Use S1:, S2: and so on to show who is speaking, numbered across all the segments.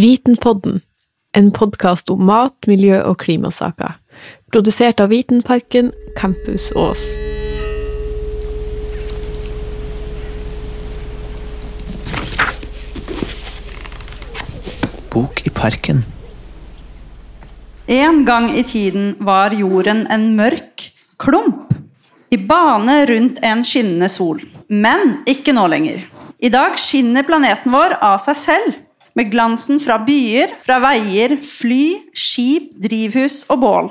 S1: Vitenpodden, en podkast om mat, miljø og klimasaker. Produsert av Vitenparken, Campus Ås.
S2: Bok i parken.
S3: En gang i tiden var jorden en mørk klump i bane rundt en skinnende sol. Men ikke nå lenger. I dag skinner planeten vår av seg selv, med glansen fra byer, fra veier, fly, skip, drivhus og bål.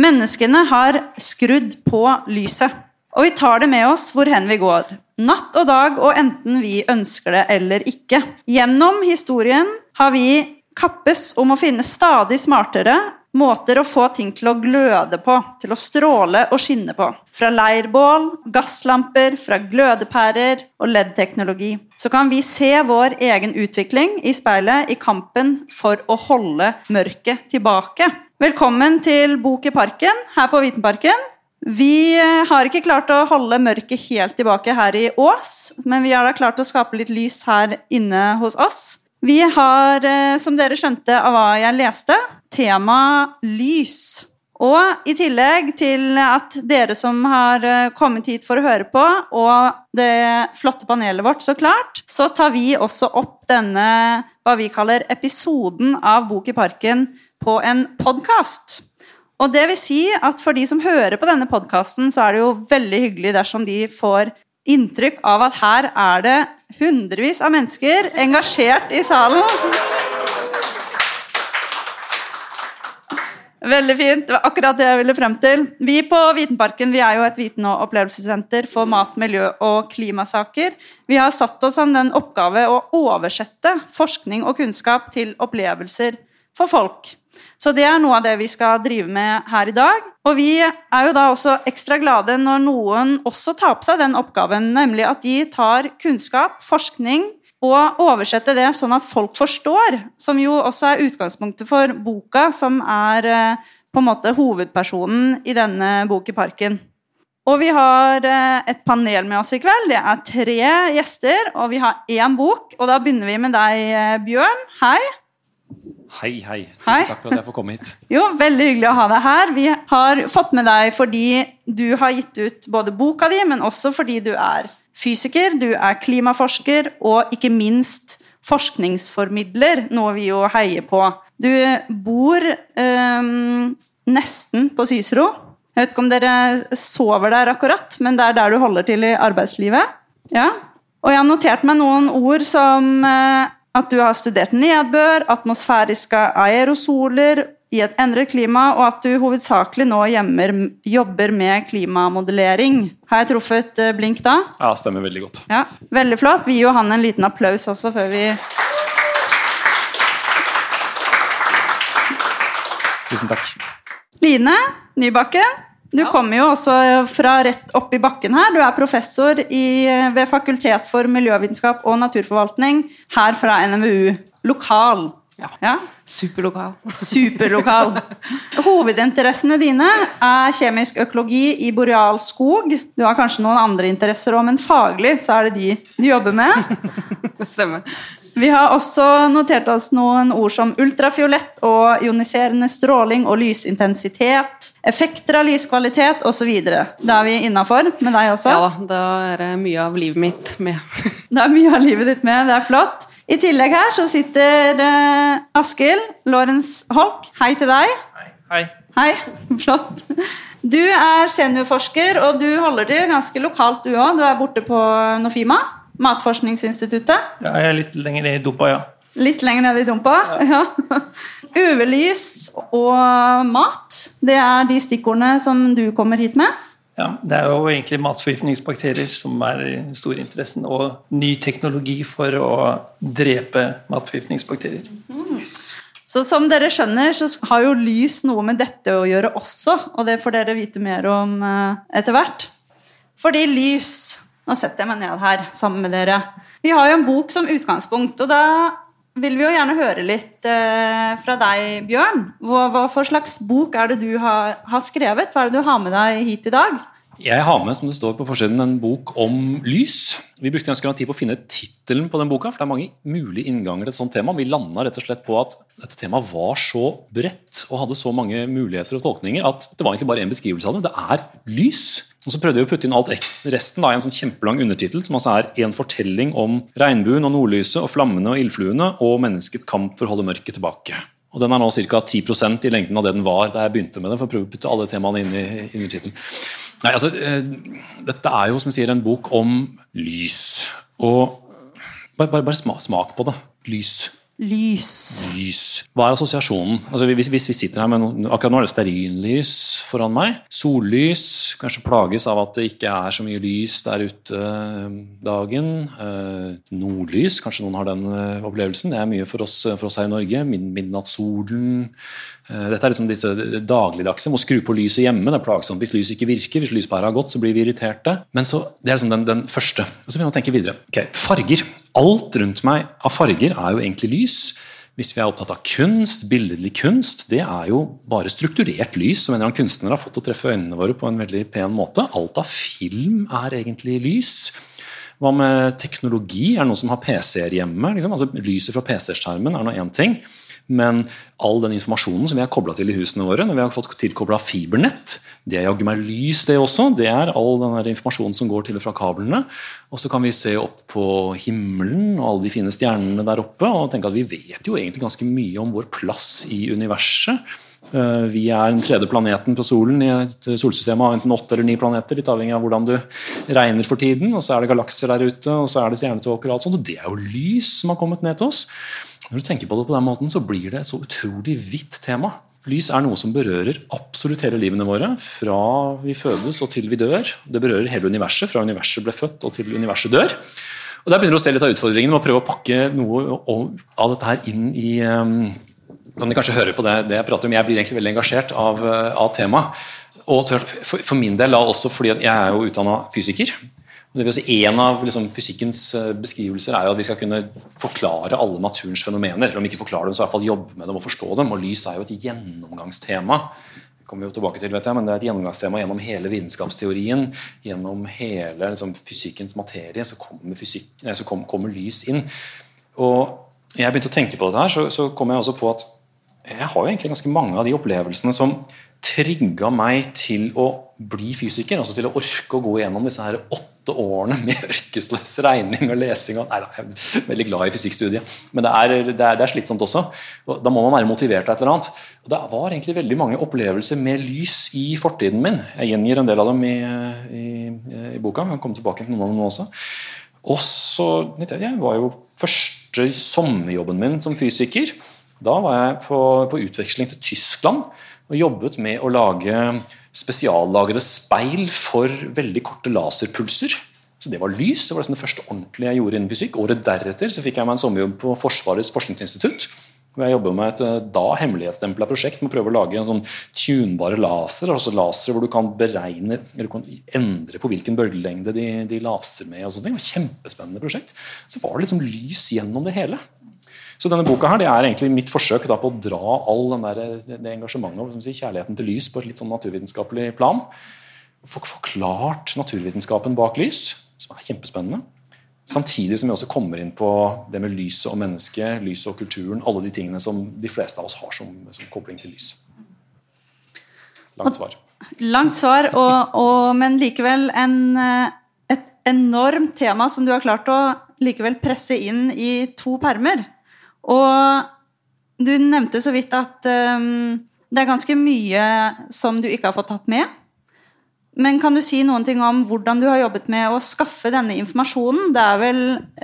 S3: Menneskene har skrudd på lyset, og vi tar det med oss hvor hen vi går. Natt og dag, og enten vi ønsker det eller ikke. Gjennom historien har vi kappes om å finne stadig smartere måter å få ting til å gløde på, til å stråle og skinne på. Fra leirbål, gasslamper, fra glødepærer og LED-teknologi. Så kan vi se vår egen utvikling i speilet i kampen for å holde mørket tilbake. Velkommen til Bok i parken her på Vitenparken. Vi har ikke klart å holde mørket helt tilbake her i Ås, men vi har da klart å skape litt lys her inne hos oss. Vi har, eh, som dere skjønte av hva jeg leste, tema lys. Og i tillegg til at dere som har eh, kommet hit for å høre på, og det flotte panelet vårt, så klart, så tar vi også opp denne hva vi kaller episoden av Bok i parken på en podkast. Og det vil si at for de som hører på denne podkasten, så er det jo veldig hyggelig dersom de får inntrykk av at her er det hundrevis av mennesker engasjert i salen. Veldig fint. Det var akkurat det jeg ville frem til. Vi på Vitenparken vi er jo et viten- og opplevelsessenter for mat, miljø og klimasaker. Vi har satt oss som den oppgave å oversette forskning og kunnskap til opplevelser for folk. Så det er noe av det vi skal drive med her i dag. Og vi er jo da også ekstra glade når noen også tar på seg den oppgaven, nemlig at de tar kunnskap, forskning, og oversette det sånn at folk forstår, som jo også er utgangspunktet for boka, som er eh, på en måte hovedpersonen i denne Bok i parken. Og vi har eh, et panel med oss i kveld. Det er tre gjester, og vi har én bok. Og da begynner vi med deg, eh, Bjørn. Hei.
S4: Hei, hei.
S3: Hei.
S4: takk for at jeg får komme hit.
S3: Jo, Veldig hyggelig å ha deg her. Vi har fått med deg fordi du har gitt ut både boka di, men også fordi du er fysiker, du er klimaforsker og ikke minst forskningsformidler, noe vi jo heier på. Du bor ehm, nesten på Cicero. Jeg vet ikke om dere sover der akkurat, men det er der du holder til i arbeidslivet. Ja. Og jeg har notert meg noen ord som eh, at du har studert nedbør, atmosfæriske aerosoler i et endret klima, og at du hovedsakelig nå hjemmer, jobber med klimamodellering. Har jeg truffet eh, blink da?
S4: Ja, stemmer veldig godt.
S3: Ja, Veldig flott. Vi gir jo han en liten applaus også før vi
S4: Tusen takk.
S3: Line Nybakken, du kommer jo også fra rett opp i bakken her. Du er professor i, ved Fakultet for miljøvitenskap og naturforvaltning her fra NMU Lokal.
S5: Ja.
S3: ja?
S5: Superlokal.
S3: Superlokal. Hovedinteressene dine er kjemisk økologi i boreal skog. Du har kanskje noen andre interesser òg, men faglig så er det de du jobber med.
S5: det Stemmer.
S3: Vi har også notert oss noen ord som ultrafiolett og ioniserende stråling og lysintensitet. Effekter av lyskvalitet osv. Da er vi innafor med deg også.
S5: Ja da, er det mye av livet mitt med.
S3: Det er mye av livet ditt med. Det er flott. I tillegg her så sitter uh, Askild Lorentz Holk. Hei til deg.
S6: Hei.
S3: Hei, flott. Du er seniorforsker, og du holder til ganske lokalt, du òg. Du er borte på Nofima, Matforskningsinstituttet.
S6: Ja, jeg er litt lenger ned i dumpa, ja.
S3: Litt lenger ned i dumpa. Ja. UV-lys og mat, det er de stikkordene som du kommer hit med.
S6: Ja. Det er jo egentlig matforgiftningsbakterier som er den store interessen, og ny teknologi for å drepe matforgiftningsbakterier.
S3: Så som dere skjønner, så har jo lys noe med dette å gjøre også, og det får dere vite mer om eh, etter hvert. Fordi lys Nå setter jeg meg ned her sammen med dere. Vi har jo en bok som utgangspunkt, og da vil vi jo gjerne høre litt eh, fra deg, Bjørn. Hva, hva for slags bok er det du har, har skrevet? Hva er det du har med deg hit i dag?
S4: Jeg har med som det står på forsiden, en bok om lys. Vi brukte ganske lang tid på å finne tittelen på den boka, for det er mange mulige innganger til et sånt tema. Vi landa rett og slett på at dette temaet var så bredt og hadde så mange muligheter og tolkninger at det var egentlig bare en beskrivelse av det. Det er lys. Og så prøvde vi å putte inn alt resten da, i en sånn kjempelang undertittel, som altså er en fortelling om regnbuen og nordlyset og flammene og ildfluene og menneskets kamp for å holde mørket tilbake. Og Den er nå ca. 10% i lengden av det den var da jeg begynte med den. for å prøve å putte alle temaene inn i undertittelen. Nei, altså, eh, Dette er jo som jeg sier, en bok om lys. Og bare, bare, bare smak på det. Lys.
S3: Lys.
S4: Lys. Hva er assosiasjonen? Altså, hvis, hvis, vi sitter her med noe, Akkurat nå er det stearinlys foran meg. Sollys. Kanskje plages av at det ikke er så mye lys der ute eh, dagen. Eh, nordlys. Kanskje noen har den opplevelsen. Det er mye for oss, for oss her i Norge. midnattssolen. Eh, dette er liksom disse dagligdagse. Må skru på lyset hjemme. Det er plagsomt hvis lyset ikke virker. Hvis lyspæra har gått, så blir vi irriterte. Men så, Det er liksom den, den første. Og så begynner vi å tenke videre. Okay, farger. Alt rundt meg av farger er jo egentlig lys. Hvis vi er opptatt av kunst, billedlig kunst, det er jo bare strukturert lys som en eller annen kunstner har fått å treffe øynene våre på en veldig pen måte. Alt av film er egentlig lys. Hva med teknologi? Er det noen som har PC-er hjemme? Liksom? Altså, lyset fra PC-skjermen er nå én ting. Men all den informasjonen som vi har kobla til i husene våre, når vi har fått tilkobla fibernett, det er jaggu meg lys, det også. Det er all den informasjonen som går til og fra kablene. Og så kan vi se opp på himmelen og alle de fine stjernene der oppe og tenke at vi vet jo egentlig ganske mye om vår plass i universet. Eh, vi er den tredje planeten på solen i et solsystem av enten åtte eller ni planeter. litt avhengig av hvordan du regner for tiden. Og så er det galakser der ute, og så er det stjernetåker. Og alt sånt, og det er jo lys som har kommet ned til oss. Når du tenker på det på den måten, så blir det et så utrolig vidt tema. Lys er noe som berører absolutt hele livene våre, fra vi fødes og til vi dør. Det berører hele universet, fra universet ble født og til universet dør. Og Der begynner du å se litt av utfordringen med å prøve å pakke noe av dette her inn i um, Som de kanskje hører på det, det, jeg prater om, jeg blir egentlig veldig engasjert av, uh, av temaet. Og for, min del også fordi jeg er jo utdanna fysiker. En av liksom, fysikkens eh, beskrivelser er jo at vi skal kunne forklare alle naturens fenomener. Eller om ikke forklare dem, så i hvert fall jobbe med dem og forstå dem. Og lys er jo et gjennomgangstema. Det kommer vi jo tilbake til, vet jeg, men det er et gjennomgangstema gjennom hele vitenskapsteorien. Gjennom hele liksom, fysikkens materie så kommer, fysik, nei, så kom, kommer, lys inn. Og jeg begynte å tenke på dette her, så, så kom jeg også på at jeg har jo egentlig ganske mange av de opplevelsene som trigga meg til å bli fysiker. altså Til å orke å gå gjennom disse her åtte årene med ørkesløs regning og lesing. Og, nei, jeg er veldig glad i fysikkstudiet, men det er, det, er, det er, slitsomt også. Da må man være motivert av et eller annet. Og Det var egentlig veldig mange opplevelser med lys i fortiden min. Jeg gjengir en del av dem i, i, i boka. Jeg kan komme tilbake til noen av dem også. Og så, Jeg var jo første sommerjobben min som fysiker. Da var jeg på, på utveksling til Tyskland og jobbet med å lage spesiallagrede speil for veldig korte laserpulser. Så Det var lys. Det var liksom det første ordentlige jeg gjorde innen fysikk. Året deretter så fikk jeg meg en sommerjobb på Forsvarets forskningsinstitutt. Jeg jobber med et eh, da hemmelighetsstempla prosjekt med å prøve å lage en sånn tunbare laser. altså Lasere hvor du kan beregne eller kan endre på hvilken bølgelengde de, de laser med. og sånne ting. Det var et Kjempespennende prosjekt. Så var det liksom lys gjennom det hele. Så denne boka her, det er egentlig mitt forsøk da, på å dra all der, det engasjementet si, kjærligheten til lys på et litt sånn naturvitenskapelig plan. Forklart naturvitenskapen bak lys, som er kjempespennende. Samtidig som vi også kommer inn på det med lyset og mennesket, lyset og kulturen. Alle de tingene som de fleste av oss har som, som kobling til lys. Langt svar.
S3: Langt svar, og, og, men likevel en, eh, et enormt tema som du har klart å likevel presse inn i to permer. Og du nevnte så vidt at um, det er ganske mye som du ikke har fått tatt med. Men kan du si noen ting om hvordan du har jobbet med å skaffe denne informasjonen? Det er vel,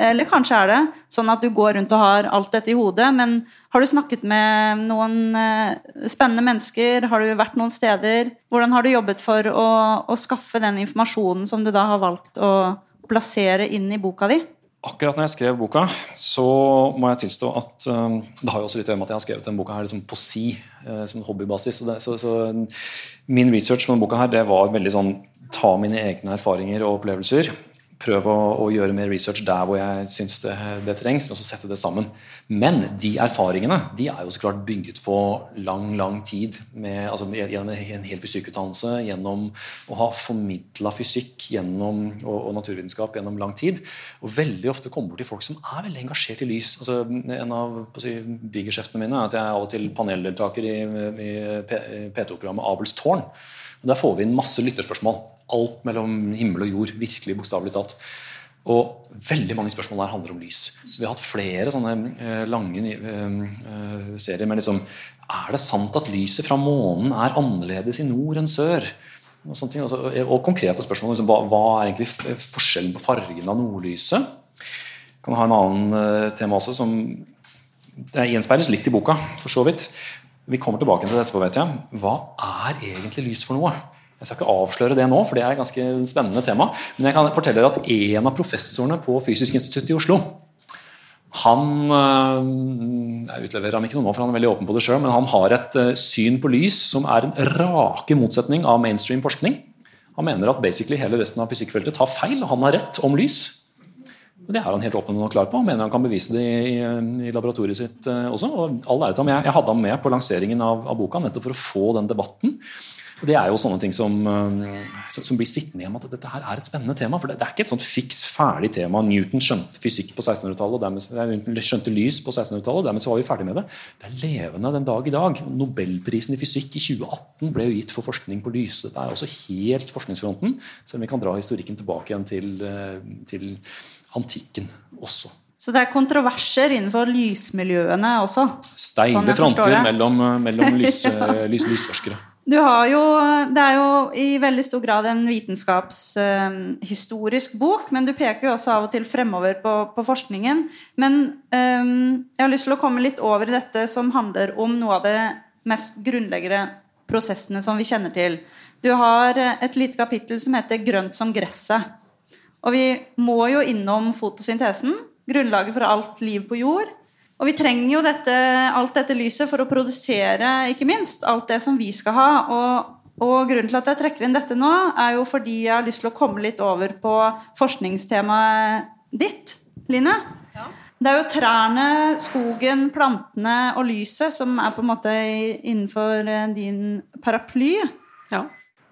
S3: eller kanskje er det, sånn at du går rundt og har alt dette i hodet, men har du snakket med noen uh, spennende mennesker? Har du vært noen steder? Hvordan har du jobbet for å, å skaffe den informasjonen som du da har valgt å plassere inn i boka di?
S4: Akkurat når jeg skrev boka, så må jeg tilstå at um, Det har jo også litt å gjøre med at jeg har skrevet denne boka her liksom på si, uh, som hobbybasis. Så, det, så, så, min research på denne boka her, det var veldig sånn ta mine egne erfaringer og opplevelser prøve å, å, gjøre mer research der hvor jeg syns det, det, trengs, og så sette det sammen. Men de erfaringene de er jo så klart bygget på lang lang tid. Med, altså, gjennom en hel fysikkutdannelse, gjennom å ha formidla fysikk gjennom, og, og, naturvitenskap gjennom lang tid. Og veldig ofte kommer bort til folk som er veldig engasjert i lys. Altså, en av si, bigeskjeftene mine er at jeg er av og til paneldeltaker i, i P2-programmet Abels tårn. Der får vi inn masse lytterspørsmål alt mellom himmel og jord. Virkelig bokstavelig talt. Og veldig mange spørsmål der handler om lys. Så Vi har hatt flere sånne eh, lange eh, serier med liksom Er det sant at lyset fra månen er annerledes i nord enn sør? Og, sånne ting, og konkrete spørsmål. Liksom, hva, er egentlig forskjellen på fargen av nordlyset? Jeg kan ha en annen tema også som det gjenspeiles litt i boka. for så vidt. Vi kommer tilbake til det etterpå. vet jeg. Hva er egentlig lys for noe? Jeg skal ikke avsløre det nå, for det er et ganske spennende tema. Men jeg kan fortelle dere at en av professorene på Fysisk institutt i Oslo han øh, Jeg utleverer ham ikke noe nå, for han er veldig åpen på det sjøl, men han har et øh, syn på lys som er en rake motsetning av mainstream forskning. Han mener at basically hele resten av fysikkfeltet tar feil, og han har rett om lys. Det er han helt åpen og klar på. Han mener han kan bevise det i, i laboratoriet sitt øh, også. og all ære til ham. Jeg, jeg, hadde ham med på lanseringen av, av boka nettopp for å få den debatten. Og Det er jo sånne ting som, eh, som, som blir sittende igjen med at dette her er et spennende tema. For det, det er ikke et sånt fiks ferdig tema. Newton skjønte fysikk på 1600-tallet, dermed skjønte lys på 1600-tallet, og dermed så var vi ferdig med det. Det er levende den dag i dag. Nobelprisen i fysikk i 2018 ble jo gitt for forskning på lys. Dette er også helt forskningsfronten, selv om vi kan dra historikken tilbake igjen til, eh, til antikken også.
S3: Så det er kontroverser innenfor lysmiljøene også?
S4: Steile sånn fronter mellom, mellom lys, lys, lysforskere.
S3: Du har jo, det er jo i veldig stor grad en vitenskapshistorisk um, bok, men du peker jo også av og til fremover på, på forskningen. Men um, jeg har lyst til å komme litt over i dette som handler om noe av det mest grunnleggende prosessene som vi kjenner til. Du har et lite kapittel som heter 'Grønt som gresset'. Og vi må jo innom fotosyntesen, grunnlaget for alt liv på jord. Og vi trenger jo dette, alt dette lyset for å produsere ikke minst alt det som vi skal ha. Og, og, grunnen til at jeg trekker inn dette nå, er jo fordi jeg har lyst til å komme litt over på forskningstemaet ditt, Line. Ja. Det er jo trærne, skogen, plantene og lyset som er på en måte innenfor eh, din paraply. Ja.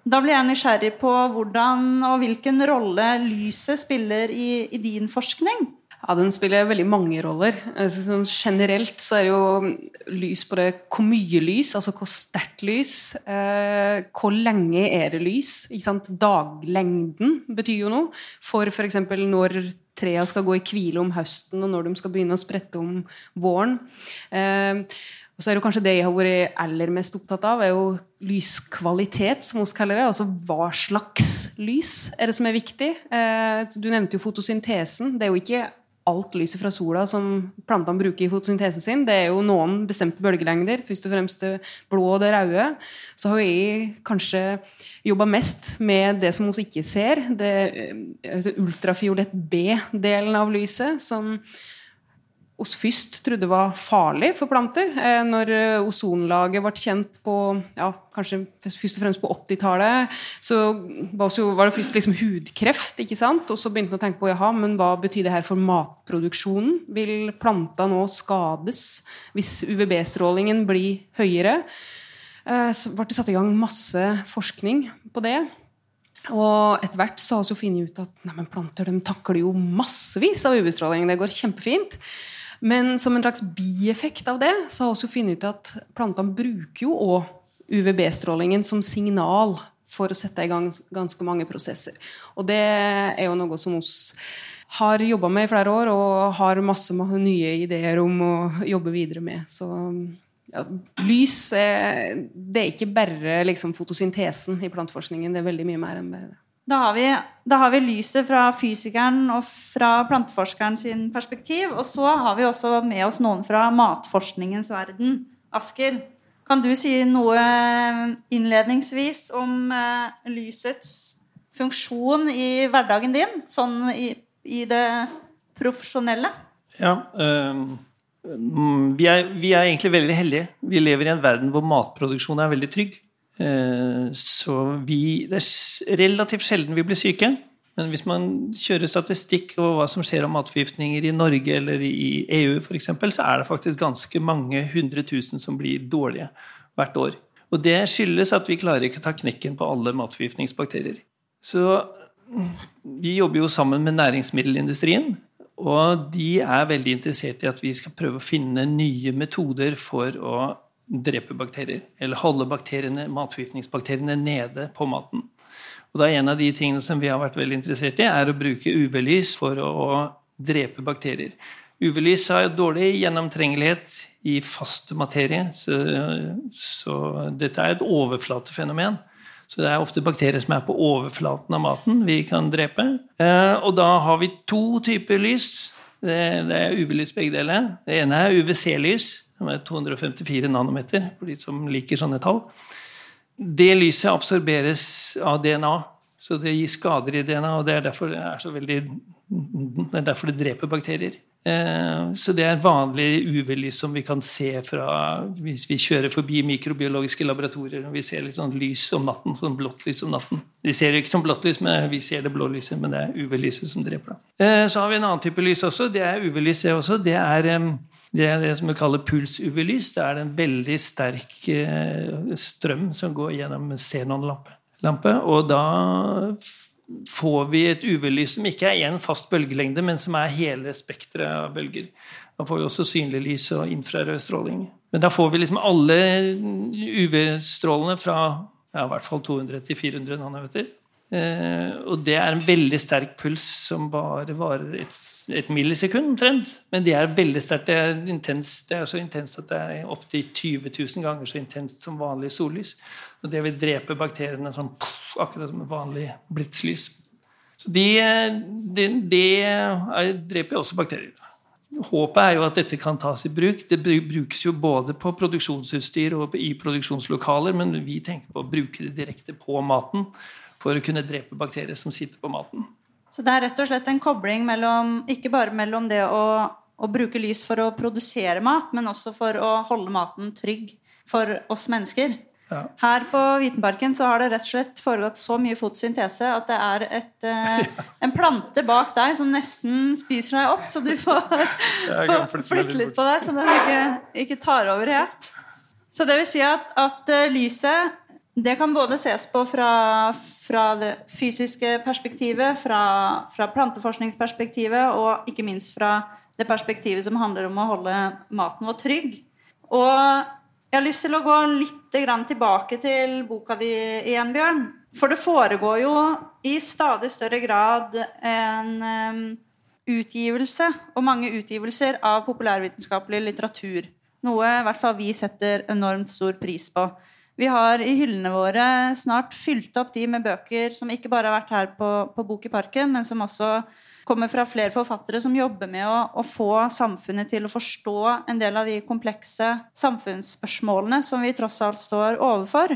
S3: Da blir jeg nysgjerrig på hvordan og hvilken rolle lyset spiller i, i din forskning.
S5: Ja, Den spiller veldig mange roller. Altså, sånn generelt så er det jo lys på det Hvor mye lys, altså hvor sterkt lys. Eh, hvor lenge er det lys? Daglengden betyr jo noe. For f.eks. når trea skal gå i hvile om høsten, og når de skal begynne å sprette om våren. Eh, og så er det kanskje det jeg har vært aller mest opptatt av, er jo lyskvalitet, som vi kaller det. Altså hva slags lys er det som er viktig? Eh, du nevnte jo fotosyntesen. Det er jo ikke alt lyset fra sola som plantene bruker i fotosyntesen sin. Det er jo noen bestemte bølgelengder, først og fremst det blå og det røde. Så har jeg kanskje jobba mest med det som vi ikke ser, det altså ultrafiolett B-delen av lyset, som oss først trodde var farlig for planter. Eh, når eh, ozonlaget ble kjent på ja, kanskje først og fremst på 80-tallet, så var det først liksom hudkreft. ikke sant? Og så begynte man å tenke på jaha, men hva betyr det her for matproduksjonen? Vil planta nå skades hvis UVB-strålingen blir høyere? Eh, så ble det satt i gang masse forskning på det. Og etter hvert så har vi funnet ut at nei, planter takler jo massevis av UV-stråling. Det går kjempefint. Men som en slags bieffekt av det så har vi også funnet ut at plantene bruker jo òg UVB-strålingen som signal for å sette i gang ganske mange prosesser. Og det er jo noe som vi har jobba med i flere år og har masse nye ideer om å jobbe videre med. Så ja, lys er, Det er ikke bare liksom, fotosyntesen i planteforskningen. Det er veldig mye mer enn det.
S3: Da har, vi, da har, vi, lyset fra fysikeren og fra planteforskeren sin perspektiv. Og så har vi også med oss noen fra matforskningens verden. Asker, kan du si noe innledningsvis om uh, lysets funksjon i hverdagen din? Sånn i, i det profesjonelle?
S6: Ja. Øh, vi, er, vi er egentlig veldig heldige. Vi lever i en verden hvor matproduksjon er veldig trygg. Eh, så vi Det er relativt sjelden vi blir syke. Men hvis man kjører statistikk over hva som skjer av matforgiftninger i Norge eller i EU, for eksempel, så er det faktisk ganske mange hundre tusen som blir dårlige hvert år. Og det skyldes at vi klarer ikke å ta knekken på alle matforgiftningsbakterier. Så vi jobber jo sammen med næringsmiddelindustrien. Og de er veldig interessert i at vi skal prøve å finne nye metoder for å drepe bakterier. Eller holde bakteriene, matforgiftningsbakteriene nede på maten. Og da er En av de tingene som vi har vært veldig interessert i, er å bruke UV-lys for å drepe bakterier. UV-lys har dårlig gjennomtrengelighet i fast materie, så, så, dette er et overflatefenomen. Så det er ofte bakterier som er på overflaten av maten vi kan drepe. Eh, og da har vi to typer lys. Det er UV-lys begge deler. Det ene er UVC-lys, som er 254 nanometer, for de som liker sånne tall. Det lyset absorberes av DNA, så det gir skader i DNA. og Det er derfor det, er veldig, det, er derfor det dreper bakterier. Eh, så det er vanlig UV-lys som vi kan se fra hvis vi kjører forbi mikrobiologiske laboratorier. og Vi ser litt sånn lys om natten, sånn blått lys om natten. Vi ser det ikke som blått lys, men vi ser det blå lyset, men det er UV-lyset som dreper. det. så har vi en annen type lys også. Det er UV-lys, det også. Det er det er det som vi kaller puls-UV-lys. Det er en veldig sterk eh, strøm som går gjennom xenonlampe. Og da får vi et UV-lys som ikke er én fast bølgelengde, men som er hele spekteret av bølger. Da får vi også synlig lys og infrarød stråling. Men da får vi liksom alle UV-strålene fra ja, i hvert fall 200 til 400 nanometer. Eh, og det er en veldig sterk puls som bare varer et, et millisekund omtrent. Men det er veldig sterkt. Det det er så intenst at det er opptil 20 000 ganger så intenst som vanlig sollys. Og det vil drepe bakteriene sånn, akkurat som vanlig blitslys. Så det de, de dreper også bakterier. Håpet er jo at dette kan tas i bruk. Det brukes jo både på produksjonsutstyr og i produksjonslokaler, men vi tenker på å bruke det direkte på maten for å kunne drepe bakterier som sitter på maten.
S3: Så det er rett og slett en kobling mellom, ikke bare mellom det å, å bruke lys for å produsere mat, men også for å holde maten trygg for oss mennesker. Ja. Her på Vitenparken så har det rett og slett foregått så mye fotosyntese at det er et, eh, en plante bak deg som nesten spiser deg opp, så du får, får flytte litt på deg så den ikke, ikke tar over helt. Så det vil si at, at uh, lyset det kan både ses på fra, fra det fysiske perspektivet, fra, fra, planteforskningsperspektivet og ikke minst fra det perspektivet som handler om å holde maten vår trygg. Og jeg har lyst til å gå litt tilbake til boka di igjen, Bjørn. For det foregår jo i stadig større grad en utgivelse, og mange utgivelser, av populærvitenskapelig litteratur. Noe i hvert fall vi setter enormt stor pris på. Vi har i hyllene våre snart fylt opp de med bøker som ikke bare har vært her på, på Bok i parken, men som også kommer fra flere forfattere som jobber med å, å, få samfunnet til å forstå en del av de komplekse samfunnsspørsmålene som vi tross alt står overfor.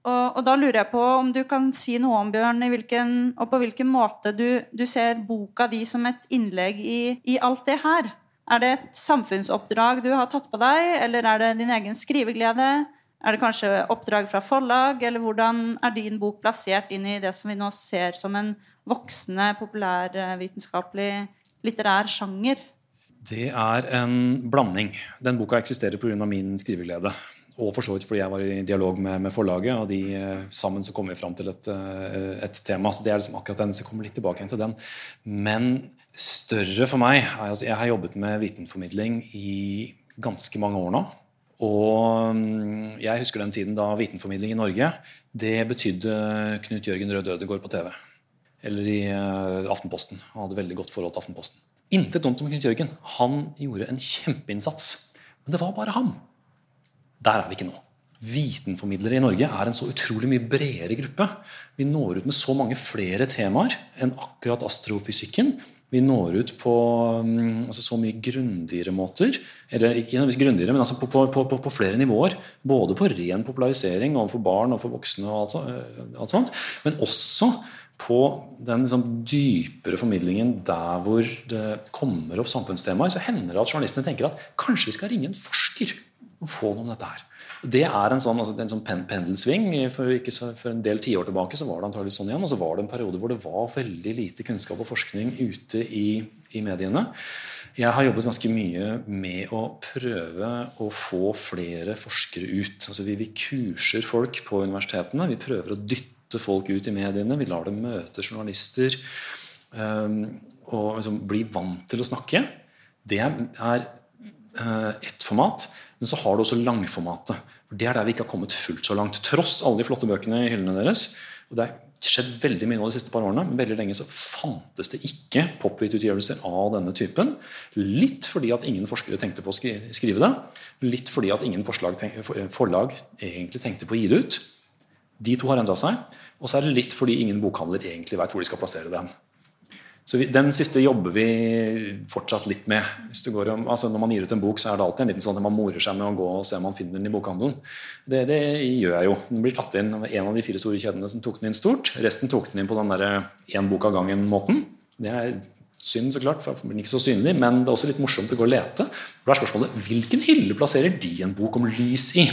S3: Og, og, da lurer jeg på om du kan si noe om, Bjørn, hvilken, og på hvilken måte du, du, ser boka di som et innlegg i, i alt det her. Er det et samfunnsoppdrag du har tatt på deg, eller er det din egen skriveglede? Er det kanskje oppdrag fra forlag, eller hvordan er din bok plassert inn i det som vi nå ser som en voksende populærvitenskapelig litterær sjanger?
S4: Det er en blanding. Den boka eksisterer pga. min skriveglede. Og for så vidt fordi jeg var i dialog med, med forlaget, og de eh, sammen så kom vi fram til et, eh, et, tema. Så det er liksom akkurat den, så kommer litt tilbake til den. Men større for meg altså Jeg har jobbet med vitenformidling i ganske mange år nå. Og mm, jeg husker den tiden da vitenformidling i Norge det betydde Knut Jørgen Rød Ødegård på TV. Eller i uh, Aftenposten. Han hadde veldig godt forhold til Aftenposten. Intet dumt om Knut Jørgen. Han gjorde en kjempeinnsats. Men det var bare ham. Der er vi ikke nå. Vitenformidlere i Norge er en så utrolig mye bredere gruppe. Vi når ut med så mange flere temaer enn akkurat astrofysikken. Vi når ut på mm, altså, så mye grundigere måter. Eller ikke grundigere, men altså på, på, på, på, flere nivåer. Både på ren popularisering overfor barn og for voksne, og alt, så, alt sånt, men også på den liksom, dypere formidlingen der hvor det kommer opp samfunnstemaer, så hender det at journalistene tenker at kanskje vi skal ringe en forsker. og få noe om dette her. Det er en sånn, altså, en sånn pen pendelsving. For, så, for, en del tiår tilbake så var det antagelig sånn igjen. Og så var det en periode hvor det var veldig lite kunnskap og forskning ute i, i mediene. Jeg har jobbet ganske mye med å prøve å få flere forskere ut. Altså vi, vi kurser folk på universitetene. Vi prøver å dytte folk ut i mediene. Vi lar dem møte journalister. Um, og liksom bli vant til å snakke. Det er uh, ett format. Men så har du også langformatet. For Det er der vi ikke har kommet fullt så langt. Tross alle de flotte bøkene i hyllene deres. og det er skjedd veldig mye nå de siste par årene, men veldig lenge så fantes det ikke pop-hit-utgivelser av denne typen. Litt fordi at ingen forskere tenkte på å skrive det. Litt fordi at ingen forlag egentlig tenkte på å gi det ut. De to har endra seg. Og så er det litt fordi ingen bokhandler egentlig vet hvor de skal plassere den. Så vi, Den siste jobber vi fortsatt litt med. Om, altså når man gir ut en bok, så er det alltid en liten sånn at man morer seg med å gå og se om man finner den i bokhandelen. Det, det, gjør jeg jo. Den blir tatt inn av en av de fire store kjedene som tok den inn stort. Resten tok den inn på den én bok av gangen-måten. Det er synd, så klart, for den blir ikke så synlig, men det er også litt morsomt å gå og lete. Da er spørsmålet hvilken hylle plasserer de en bok om lys i?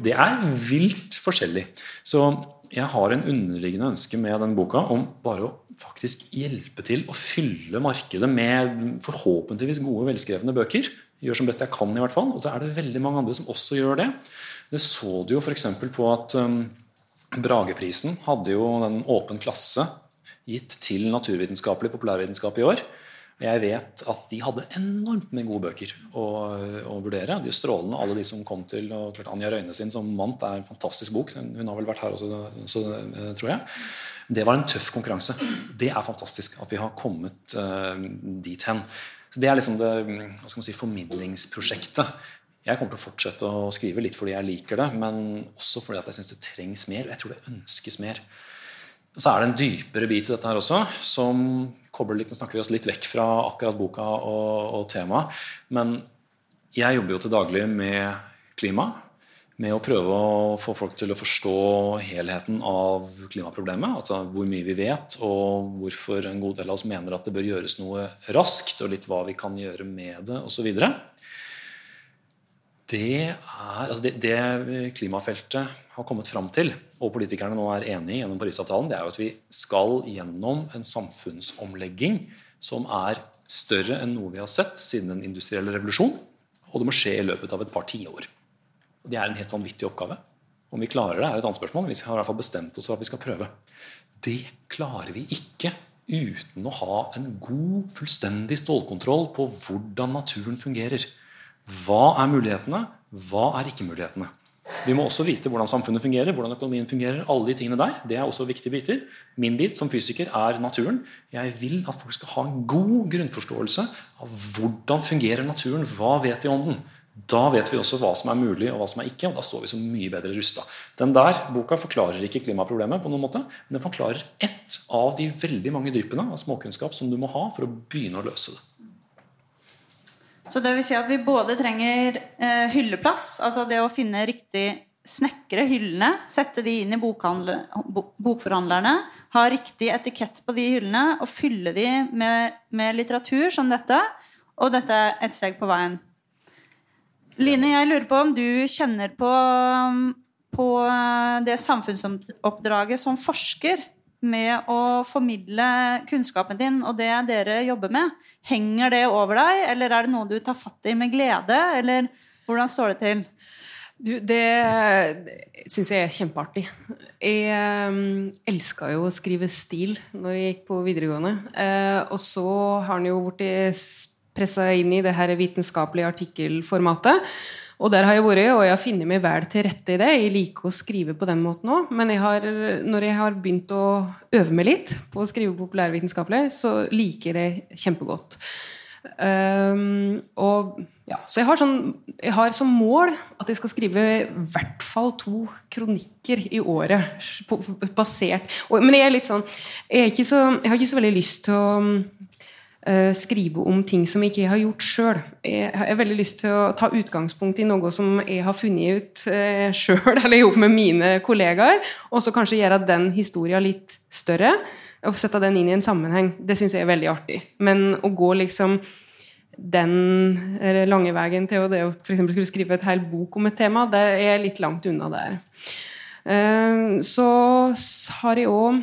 S4: Det er vilt forskjellig. Så jeg har en underliggende ønske med den boka om bare å faktisk hjelpe til å fylle markedet med forhåpentligvis gode, velskrevne bøker. Gjør som best jeg kan, i hvert fall. Og så er det veldig mange andre som også gjør det. Det så du jo f.eks. på at um, Brageprisen hadde jo den åpen klasse gitt til naturvitenskapelig populærvitenskap i år. Og Jeg vet at de hadde enormt med gode bøker å, å vurdere. De er strålende, alle de som kom til. og klart Anja Røyne sin som vant, er en fantastisk bok. Hun har vel vært her også, så, tror jeg. Det var en tøff konkurranse. Det er fantastisk at vi har kommet uh, dit hen. det er liksom det hva skal man si, formidlingsprosjektet. Jeg kommer til å fortsette å skrive litt fordi jeg liker det, men også fordi jeg syns det trengs mer. Og jeg tror det ønskes mer. Så er det en dypere bit i dette her også, som kobler litt, Nå snakker vi oss litt vekk fra akkurat boka og, og temaet. Men jeg jobber jo til daglig med klima med å prøve å få folk til å forstå helheten av klimaproblemet. Altså hvor mye vi vet, og hvorfor en god del av oss mener at det bør gjøres noe raskt, og litt hva vi kan gjøre med det, osv. Det, er, altså det, det klimafeltet har kommet fram til, og politikerne nå er enige gjennom Parisavtalen, det er jo at vi skal gjennom en samfunnsomlegging som er større enn noe vi har sett siden den industrielle revolusjon. Og det må skje i løpet av et par tiår. Det er en helt vanvittig oppgave. Om vi klarer det, er et annet spørsmål. Vi har i hvert fall bestemt oss for at vi skal prøve. Det klarer vi ikke uten å ha en god, fullstendig stålkontroll på hvordan naturen fungerer. Hva er mulighetene? Hva er ikke-mulighetene? Vi må også vite hvordan samfunnet fungerer, hvordan økonomien fungerer. alle de tingene der, Det er også viktige biter. Min bit som fysiker er naturen. Jeg vil at folk skal ha en god grunnforståelse av hvordan fungerer naturen. Hva vet de om den? Da vet vi også hva som er mulig og hva som er ikke, og da står vi så mye bedre rusta. Den der boka forklarer ikke klimaproblemet, på noen måte, men den forklarer ett av de veldig mange dypene av småkunnskap som du må ha for å begynne å løse det.
S3: Så det vil si at vi både trenger eh, hylleplass, altså det å finne riktig snekre hyllene, sette de inn i bokforhandlerne, ha riktig etikett på de hyllene og fylle de med, med litteratur som dette. Og dette er et steg på veien. Line, jeg lurer på om du kjenner på, på det samfunnsoppdraget som forsker med å formidle kunnskapen din og det dere jobber med. Henger det over deg, eller er det noe du tar fatt i med glede? Eller hvordan står det til?
S5: Du, det syns jeg er kjempeartig. Jeg um, elska jo å skrive stil når jeg gikk på videregående. Uh, og så har den jo blitt pressa inn i det her vitenskapelige artikkelformatet. Og der har jeg vært, og jeg har funnet meg vel til rette i det. Jeg liker å skrive på den måten òg. Men jeg har, når jeg har begynt å øve meg litt på å skrive populærvitenskapelig, så liker jeg det kjempegodt. Um, og ja, Så jeg har, sånn, jeg har som mål at jeg skal skrive i hvert fall to kronikker i året. basert og, Men jeg er litt sånn jeg, så, jeg har ikke så veldig lyst til å skrive om ting som ikke jeg har gjort sjøl. Jeg har veldig lyst til å ta utgangspunkt i noe som jeg har funnet ut eh, sjøl, eller gjort med mine kollegaer, og så kanskje gjøre den historia litt større. Og sette den inn i en sammenheng. Det syns jeg er veldig artig. Men å gå liksom den lange veien til det å eksempel skulle skrive et hel bok om et tema, det er litt langt unna der. Eh, så har jeg òg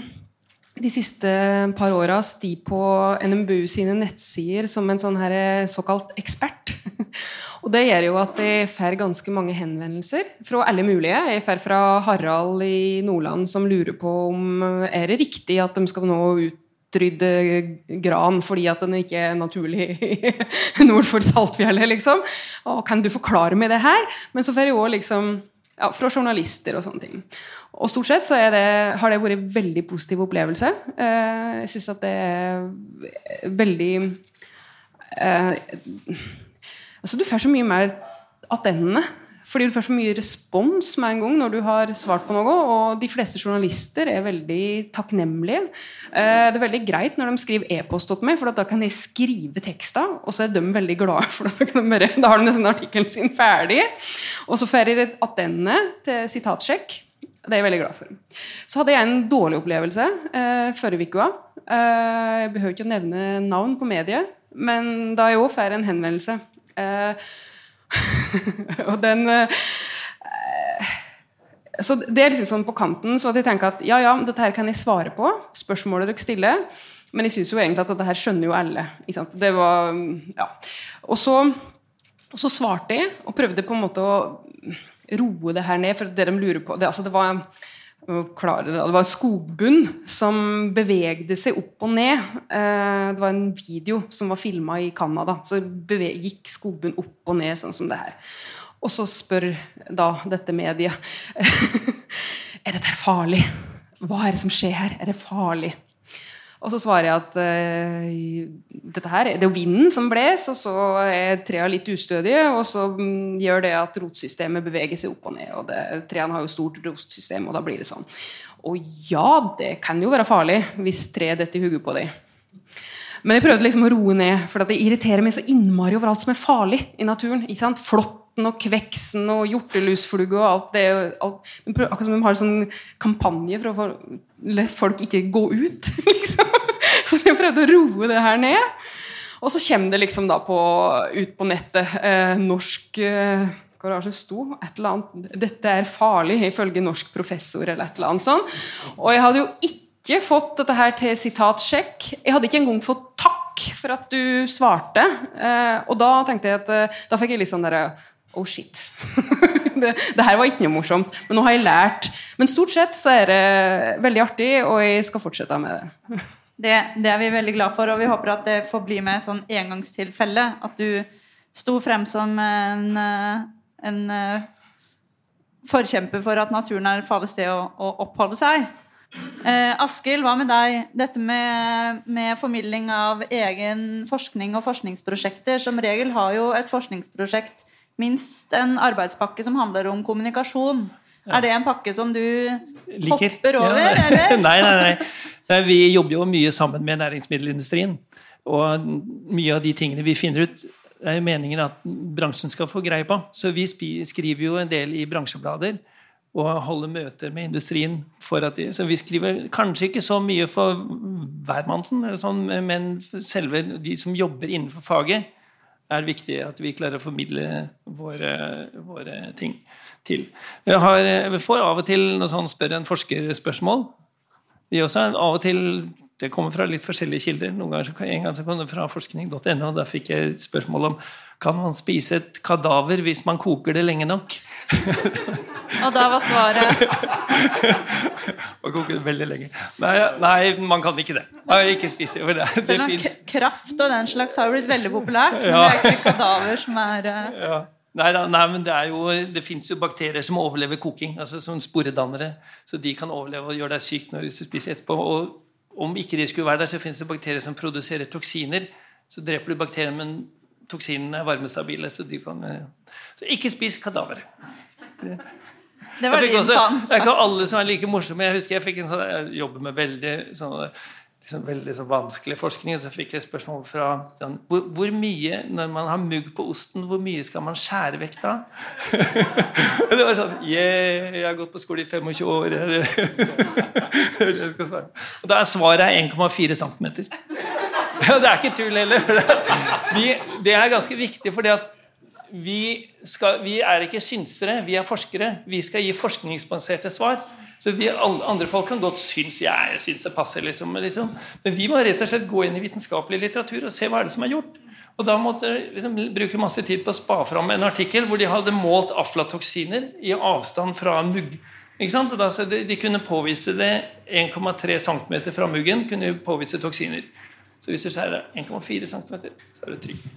S5: de siste par åra sti på NMBU sine nettsider som en sånn her såkalt ekspert. Og det gjør jo at jeg får ganske mange henvendelser fra alle mulige. Jeg får fra Harald i Nordland som lurer på om er det riktig at de skal nå utrydde gran fordi at den ikke er naturlig nord for Saltfjellet, liksom. Og kan du forklare meg det her? Men så får jeg òg liksom ja, fra journalister og sånne ting. Og stort sett så det, har det vært en veldig positiv opplevelse. Eh, jeg syns at det er veldig eh, Altså, du får så mye mer attendende. Fordi du får så mye respons med en gang når du har svart på noe. Og de fleste journalister er veldig takknemlige. Eh, det er veldig greit når de skriver e-post til meg, for da kan jeg skrive tekster, og så er de veldig glade, for da, de bare, da har de nesten artikkelen sin ferdig. Og så får jeg attende til sitatsjekk. Det er jeg veldig glad for. Så hadde jeg en dårlig opplevelse eh, forrige uke. Eh, jeg behøver ikke å nevne navn på mediet, men da jeg òg får en henvendelse eh, Og den eh, Så det er liksom sånn på kanten, så at jeg tenker at ja, ja, dette her kan jeg svare på. Spørsmålet dere stiller. Men jeg syns jo egentlig at dette her skjønner jo alle. Det var, ja. og, så, og så svarte jeg, og prøvde på en måte å roe det her ned. For det de lurer på det, altså det var klare, var skogbunn som bevegde seg opp og ned. Eh, det var en video som var filma i Canada. Så gikk skogbunn opp og ned, sånn som det her. Og så spør da dette mediet Er dette farlig. Hva er det som skjer her? Er det farlig? Og så svarer jeg at uh, dette her, det er jo vinden som bles, og så er trærne litt ustødige, og så um, gjør det at rotsystemet beveger seg opp og ned. og Trærne har jo stort rotsystem, og da blir det sånn. Og ja, det kan jo være farlig hvis treet detter i hodet på dem. Men jeg prøvde liksom å roe ned, for det irriterer meg så innmari over alt som er farlig i naturen. ikke sant? Flåtten og kveksen og hjortelusflugge og alt det. Alt, akkurat som de har sånn kampanje for å la folk ikke gå ut. liksom. Så de prøvde å roe det her ned. Og så kommer det liksom da på, ut på nettet eh, norsk eh, det sto? Et eller annet 'Dette er farlig', ifølge norsk professor, eller et eller annet sånt. Og jeg hadde jo ikke fått dette her til sitatsjekk. Jeg hadde ikke engang fått takk for at du svarte. Eh, og da tenkte jeg at eh, da fikk jeg litt sånn derre Oh shit. det, det, her var ikke noe morsomt. Men nå har jeg lært. Men stort sett så er det veldig artig, og jeg skal fortsette med det.
S3: det. Det er vi veldig glad for, og vi håper at det får bli med et sånn engangstilfelle. At du sto frem som en, en forkjemper for at naturen er et farlig sted å, å oppholde seg. Eh, Askild, hva med deg? Dette med, med, formidling av egen forskning og forskningsprosjekter. Som regel har jo et forskningsprosjekt minst en arbeidspakke som handler om kommunikasjon. Ja. Er det en pakke som du Liker. hopper over, ja. eller?
S6: nei, nei, nei. Vi jobber jo mye sammen med næringsmiddelindustrien. Og mye av de tingene vi finner ut, er meningen at bransjen skal få greie på. Så vi skriver jo en del i bransjeblader og holder møter med industrien. De, så vi skriver kanskje ikke så mye for hvermannsen, sånn, men selve de som jobber innenfor faget, er viktig at vi klarer å formidle våre, våre ting til. Vi, har, jeg får av og til noe sånn spør en forskerspørsmål. Vi også av og til Det kommer fra litt forskjellige kilder. Noen ganger, en gang så kom det fra forskning.no. Da fikk jeg et spørsmål om kan man spise et kadaver hvis man koker det lenge nok.
S3: Og da var svaret
S6: Man koker det veldig lenge. Nei, nei, man kan ikke det. Nei, ikke spise det. det
S3: Selv om kraft og den slags har blitt veldig populært, men ja. det er ikke kadaver som er uh...
S6: ja. Nei, nei, men det, er jo, det fins jo bakterier som overlever koking, altså som sporedannere. Så de kan overleve og gjøre deg syk når du spiser etterpå. Og om ikke de skulle være der, så fins det bakterier som produserer toksiner. Så dreper du bakteriene, men toksinene er varmestabile. Så, de kan, eh, så ikke spis kadaver.
S3: Det var din også,
S6: Det er ikke alle som er like morsomme. Jeg husker jeg fikk en sånn, jeg jobber med veldig sånn, liksom veldig sånn vanskelig forskning. Så fikk jeg et spørsmål fra sånn, hvor, hvor, mye, når man har mugg på osten, hvor mye skal man skjære vekk da? det var sånn Yeah, jeg har gått på skole i 25 år. Og da er svaret 1,4 cm. Ja, det er ikke tull heller. Vi, det er ganske viktig, fordi at vi, vi er ikke synsere, vi er forskere. Vi skal gi forskningsbaserte svar. Så vi, andre folk kan godt synes jeg synes det passer, liksom, liksom. Men vi må rett og slett gå inn i vitenskapelig litteratur og se hva er det som er gjort. Og da måtte jeg liksom, bruke masse tid på å spa fram en artikkel hvor de hadde målt aflatoksiner i avstand fra mugg. De, de kunne påvise det 1,3 cm fra muggen. kunne påvise toksiner. Så hvis du skjærer 1,4 cm, så er du trygg.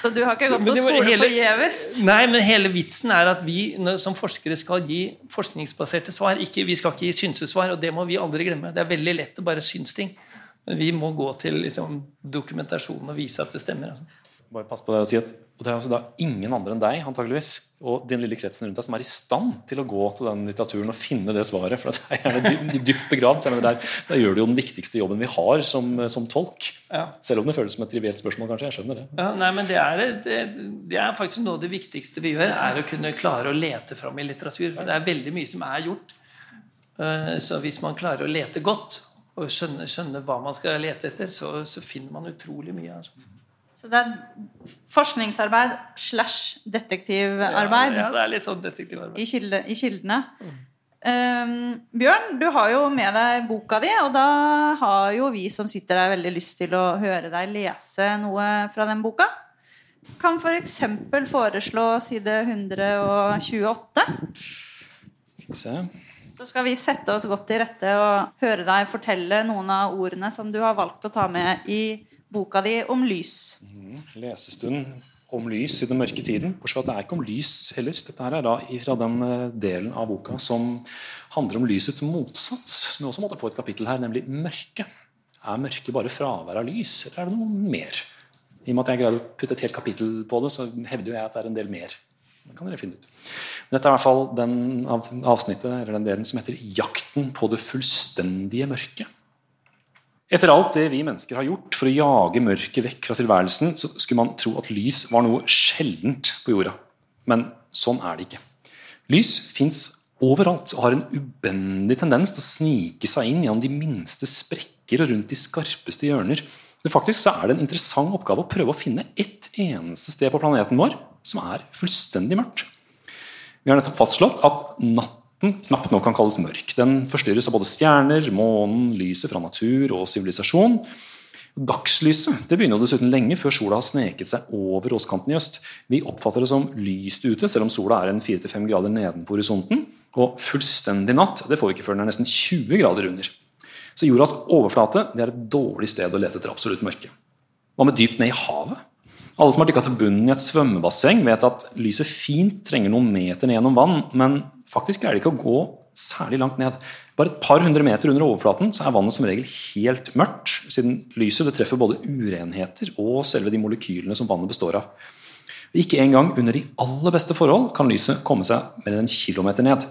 S3: Så du har ikke gått på
S6: det var
S3: skole forgjeves?
S6: Nei, men hele vitsen er at vi som forskere skal gi forskningsbaserte svar. Ikke, vi skal ikke gi synsesvar, og det må vi aldri glemme. Det er veldig lett å bare synes ting. Men vi må gå til liksom, dokumentasjon og vise at det stemmer. Altså.
S4: Bare pass på deg å si at og det er altså da ingen andre enn deg antageligvis, og din lille kretsen rundt deg som er i stand til å gå til den litteraturen og finne det svaret. For det er gjerne dy- dypt begravd. så jeg mener, Der, der gjør du jo den viktigste jobben vi har som, som tolk.
S6: Ja.
S4: Selv om det føles som et trivielt spørsmål, kanskje. Jeg skjønner det.
S6: Ja, nei, men det er, det, det er faktisk noe av det viktigste vi gjør, er å kunne klare å lete fram i litteratur. For det er veldig mye som er gjort. Eh, Så hvis man klarer å lete godt, og skjønne, skjønne hva man skal lete etter, så, så finner man utrolig mye. Altså.
S3: Så det er forskningsarbeid slash detektivarbeid
S6: Ja, det er litt sånn detektivarbeid.
S3: i, kilde, i kildene. Um, Bjørn, du har jo med deg boka di, og da har jo vi som sitter der, veldig lyst til å høre deg lese noe fra den boka. Kan f.eks. For foreslå side 128.
S4: Se.
S3: Så skal vi sette oss godt til rette og høre deg fortelle noen av ordene som du har valgt å ta med i boka di om lys.
S4: Lesestund om lys i den mørke tiden. Bortsett fra at det er ikke om lys heller. Dette her er da fra den eh, delen av boka som handler om lysets motsats. Som vi også måtte få et kapittel her, nemlig mørke. Er mørke bare fravær av lys, eller er det noe mer? I og med at jeg greide å putte et helt kapittel på det, så hevder jeg at det er en del mer. Det kan dere finne ut. Dette er i hvert fall den avsnittet, eller den delen som heter 'Jakten på det fullstendige mørket'. Etter alt det vi mennesker har gjort for å jage mørket vekk fra tilværelsen, så skulle man tro at lys var noe sjeldent på jorda. Men sånn er det ikke. Lys fins overalt og har en ubendig tendens til å snike seg inn gjennom de minste sprekker og rundt de skarpeste hjørner. Men faktisk så er det en interessant oppgave å prøve å finne ett eneste sted på planeten vår som er fullstendig mørkt. Vi har nettopp fastslått at natten knapt nok kan kalles mørk. Den forstyrres av både stjerner, månen, lyset fra natur og sivilisasjon. Dagslyset det begynner jo dessuten lenge før sola har sneket seg over åskanten i øst. Vi oppfatter det som lyst ute, selv om sola er en 4-5 grader nedenfor horisonten. Og fullstendig natt det får vi ikke før den er nesten 20 grader under. Så jordas overflate det er et dårlig sted å lete etter absolutt mørke. Hva med dypt ned i havet? Alle som har dykka til bunnen i et svømmebasseng, vet at lyset fint trenger noen meter ned gjennom vann, men faktisk greier det ikke å gå særlig langt ned. Bare et par hundre meter under overflaten så er vannet som regel helt mørkt, siden lyset det treffer både urenheter og selve de molekylene som vannet består av. Ikke engang under de aller beste forhold kan lyset komme seg mer enn en kilometer ned.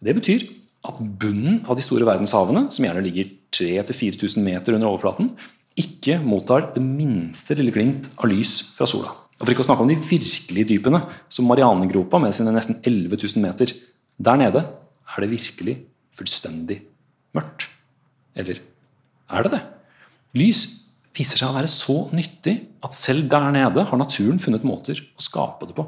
S4: Det betyr at bunnen av de store verdenshavene, som gjerne ligger 3000-4000 meter under overflaten, ikke mottar det minste lille glimt av lys fra sola. Og For ikke å snakke om de virkelige dypene, som Marianegropa med sine nesten 11 000 meter. Der nede er det virkelig fullstendig mørkt. Eller er det det? Lys viser seg å være så nyttig at selv der nede har naturen funnet måter å skape det på.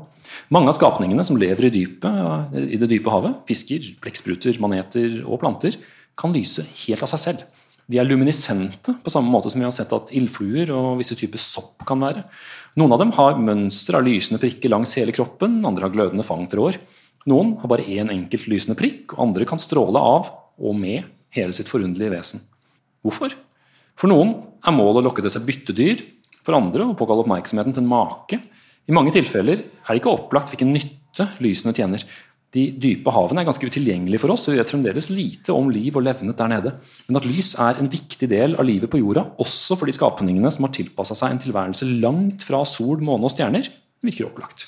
S4: Mange av skapningene som lever i, dypet, i det dype havet, fisker, blekkspruter, maneter og planter, kan lyse helt av seg selv. De er luminisente, på samme måte som vi har sett at ildfluer og visse typer sopp kan være. Noen av dem har mønster av lysende prikker langs hele kroppen, andre har glødende fangtråder. Noen har bare én enkelt lysende prikk, og andre kan stråle av og med hele sitt forunderlige vesen. Hvorfor? For noen er målet å lokke til seg byttedyr, for andre å påkalle oppmerksomheten til en make. I mange tilfeller er det ikke opplagt hvilken nytte lysene tjener. De dype havene er ganske utilgjengelige for oss, og vi vet fremdeles lite om liv og levnet der nede. Men at lys er en viktig del av livet på jorda, også for de skapningene som har tilpassa seg en tilværelse langt fra sol, måne og stjerner, virker opplagt.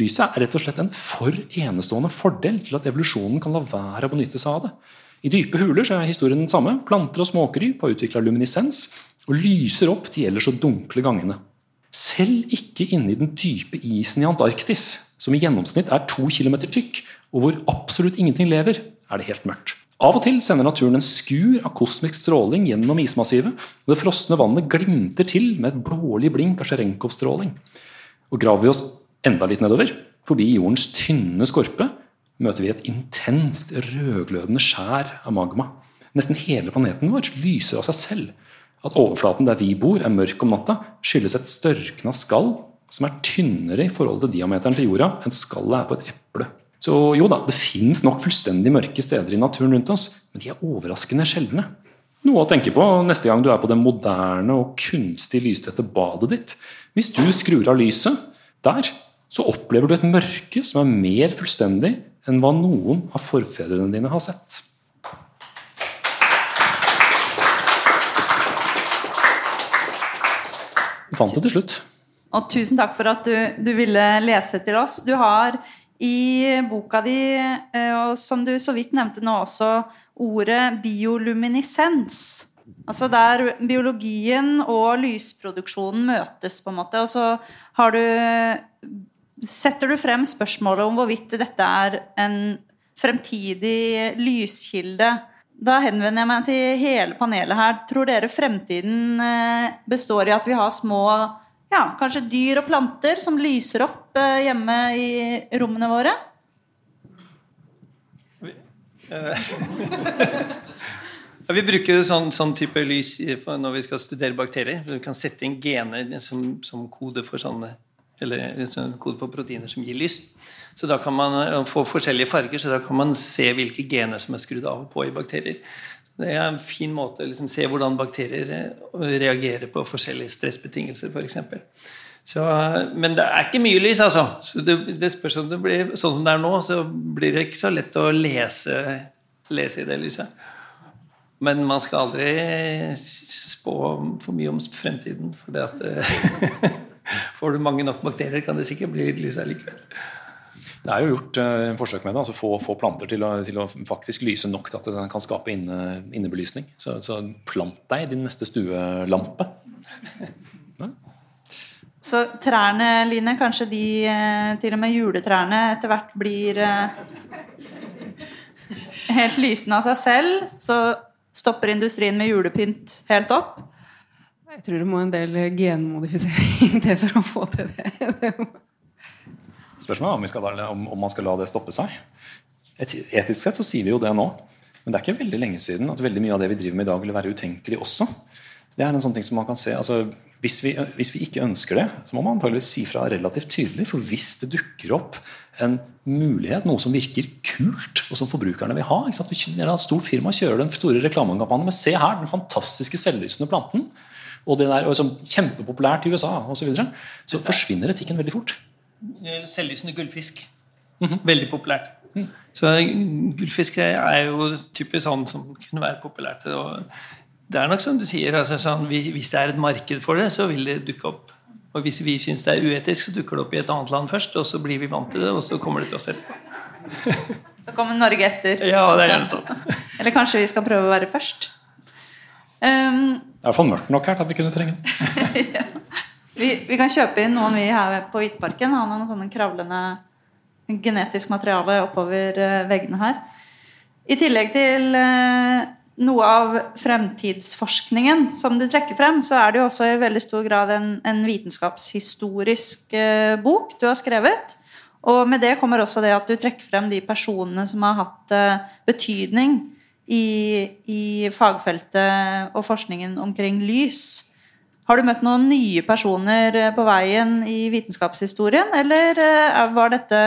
S4: Lyset er rett og slett en for enestående fordel til at evolusjonen kan la være å benytte seg av det. I dype huler er historien den samme. Planter og småkryp har utvikla luminisens og lyser opp de ellers så dunkle gangene. Selv ikke inni den dype isen i Antarktis, som i gjennomsnitt er to kilometer tykk, og hvor absolutt ingenting lever, er det helt mørkt. Av og til sender naturen en skur av kosmisk stråling gjennom ismassivet, og det frosne vannet glimter til med et blålig blink av Sjerenkov-stråling. Og graver vi oss enda litt nedover, forbi jordens tynne skorpe, møter vi et intenst rødglødende skjær av magma. Nesten hele planeten vår lyser av seg selv. At overflaten der vi bor er mørk om natta, skyldes et størkna skall som er tynnere i forhold til diameteren til jorda enn skallet er på et eple. Så jo da, det fins nok fullstendig mørke steder i naturen rundt oss, men de er overraskende sjeldne. Noe å tenke på neste gang du er på det moderne og kunstig lystette badet ditt. Hvis du skrur av lyset der, så opplever du et mørke som er mer fullstendig enn hva noen av forfedrene dine har sett. Vi fant det til slutt.
S3: Og tusen takk for at du, du ville lese til oss. Du har i boka di, eh, og som du så vidt nevnte nå også, ordet bioluminisens. Altså der biologien og lysproduksjonen møtes, på en måte. Og så har du Setter du frem spørsmålet om hvorvidt dette er en fremtidig lyskilde. Da henvender jeg meg til hele panelet her. Tror dere fremtiden eh, består i at vi har små ja, kanskje dyr og planter som lyser opp eh, hjemme i rommene våre?
S6: Vi bruker sånn, sånn, type lys når vi skal studere bakterier. Vi kan sette inn gener som, som kode for sånne eller en kode for proteiner som gir lys. Så da kan man eh, få forskjellige farger, så da kan man se hvilke gener som er skrudd av og på i bakterier. Det er en fin måte å liksom se hvordan bakterier eh, reagerer på forskjellige stressbetingelser, f.eks. Så, men det er ikke mye lys, altså. Så det, det spørs om det blir sånn som det er nå, så blir det ikke så lett å lese, lese i det lyset. Men man skal aldri spå for mye om fremtiden, for det at får du mange nok bakterier, kan det sikkert bli litt lys likevel.
S4: Det er jo gjort uh, forsøk med det. altså Få, få planter til å, til å, faktisk lyse nok til at den kan skape inne, innebelysning. Så, så, plant deg din neste stuelampe.
S3: ja. Så trærne, Line, kanskje de, eh, til og med juletrærne, etter hvert blir uh, helt lysende av seg selv? Så stopper industrien med julepynt helt opp?
S5: Jeg tror det må en del genmodifisering til for å få til det.
S4: Spørsmålet er om, om, man skal la det stoppe seg. Et, etisk sett så sier vi jo det nå. Men det er ikke veldig lenge siden at veldig mye av det vi driver med i dag, ville være utenkelig også. Det er en sånn ting som man kan se, altså, hvis, vi, hvis vi ikke ønsker det, så må man antageligvis si fra relativt tydelig. For hvis det dukker opp en mulighet, noe som virker kult, og som forbrukerne vil ha ikke sant? Et stort firma kjører den store reklamekampanjen men se her, den fantastiske selvlysende planten. Og det der, og som kjempepopulært i USA osv. Så, videre, så forsvinner etikken veldig fort.
S6: Selvlysende gullfisk. Mm -hmm. Veldig populært. Mm. Så gullfisk er jo typisk sånn som kunne være populært. Og det er nok som du sier, altså sånn, hvis det er et marked for det, så vil det dukke opp. Og hvis vi syns det er uetisk, så dukker det opp i et annet land først, og så blir vi vant til det, og så kommer det til oss etterpå.
S3: så kommer Norge etter.
S6: Ja, det er gjerne sånn.
S3: Eller kanskje vi skal prøve å være først.
S4: Um, det er i hvert fall mørkt nok her til at vi kunne trenge den.
S3: ja. Vi, vi, kan kjøpe inn noen vi her på Hvitparken. Har noen sånne kravlende genetisk materiale oppover uh, veggene her. I tillegg til uh, noe av fremtidsforskningen som du trekker frem, så er det jo også i veldig stor grad en, en vitenskapshistorisk uh, bok du har skrevet. Og med det kommer også det at du trekker frem de personene som har hatt betydning i, i fagfeltet og forskningen omkring lys. Har du møtt noen nye personer eh, på veien i vitenskapshistorien, eller eh, var dette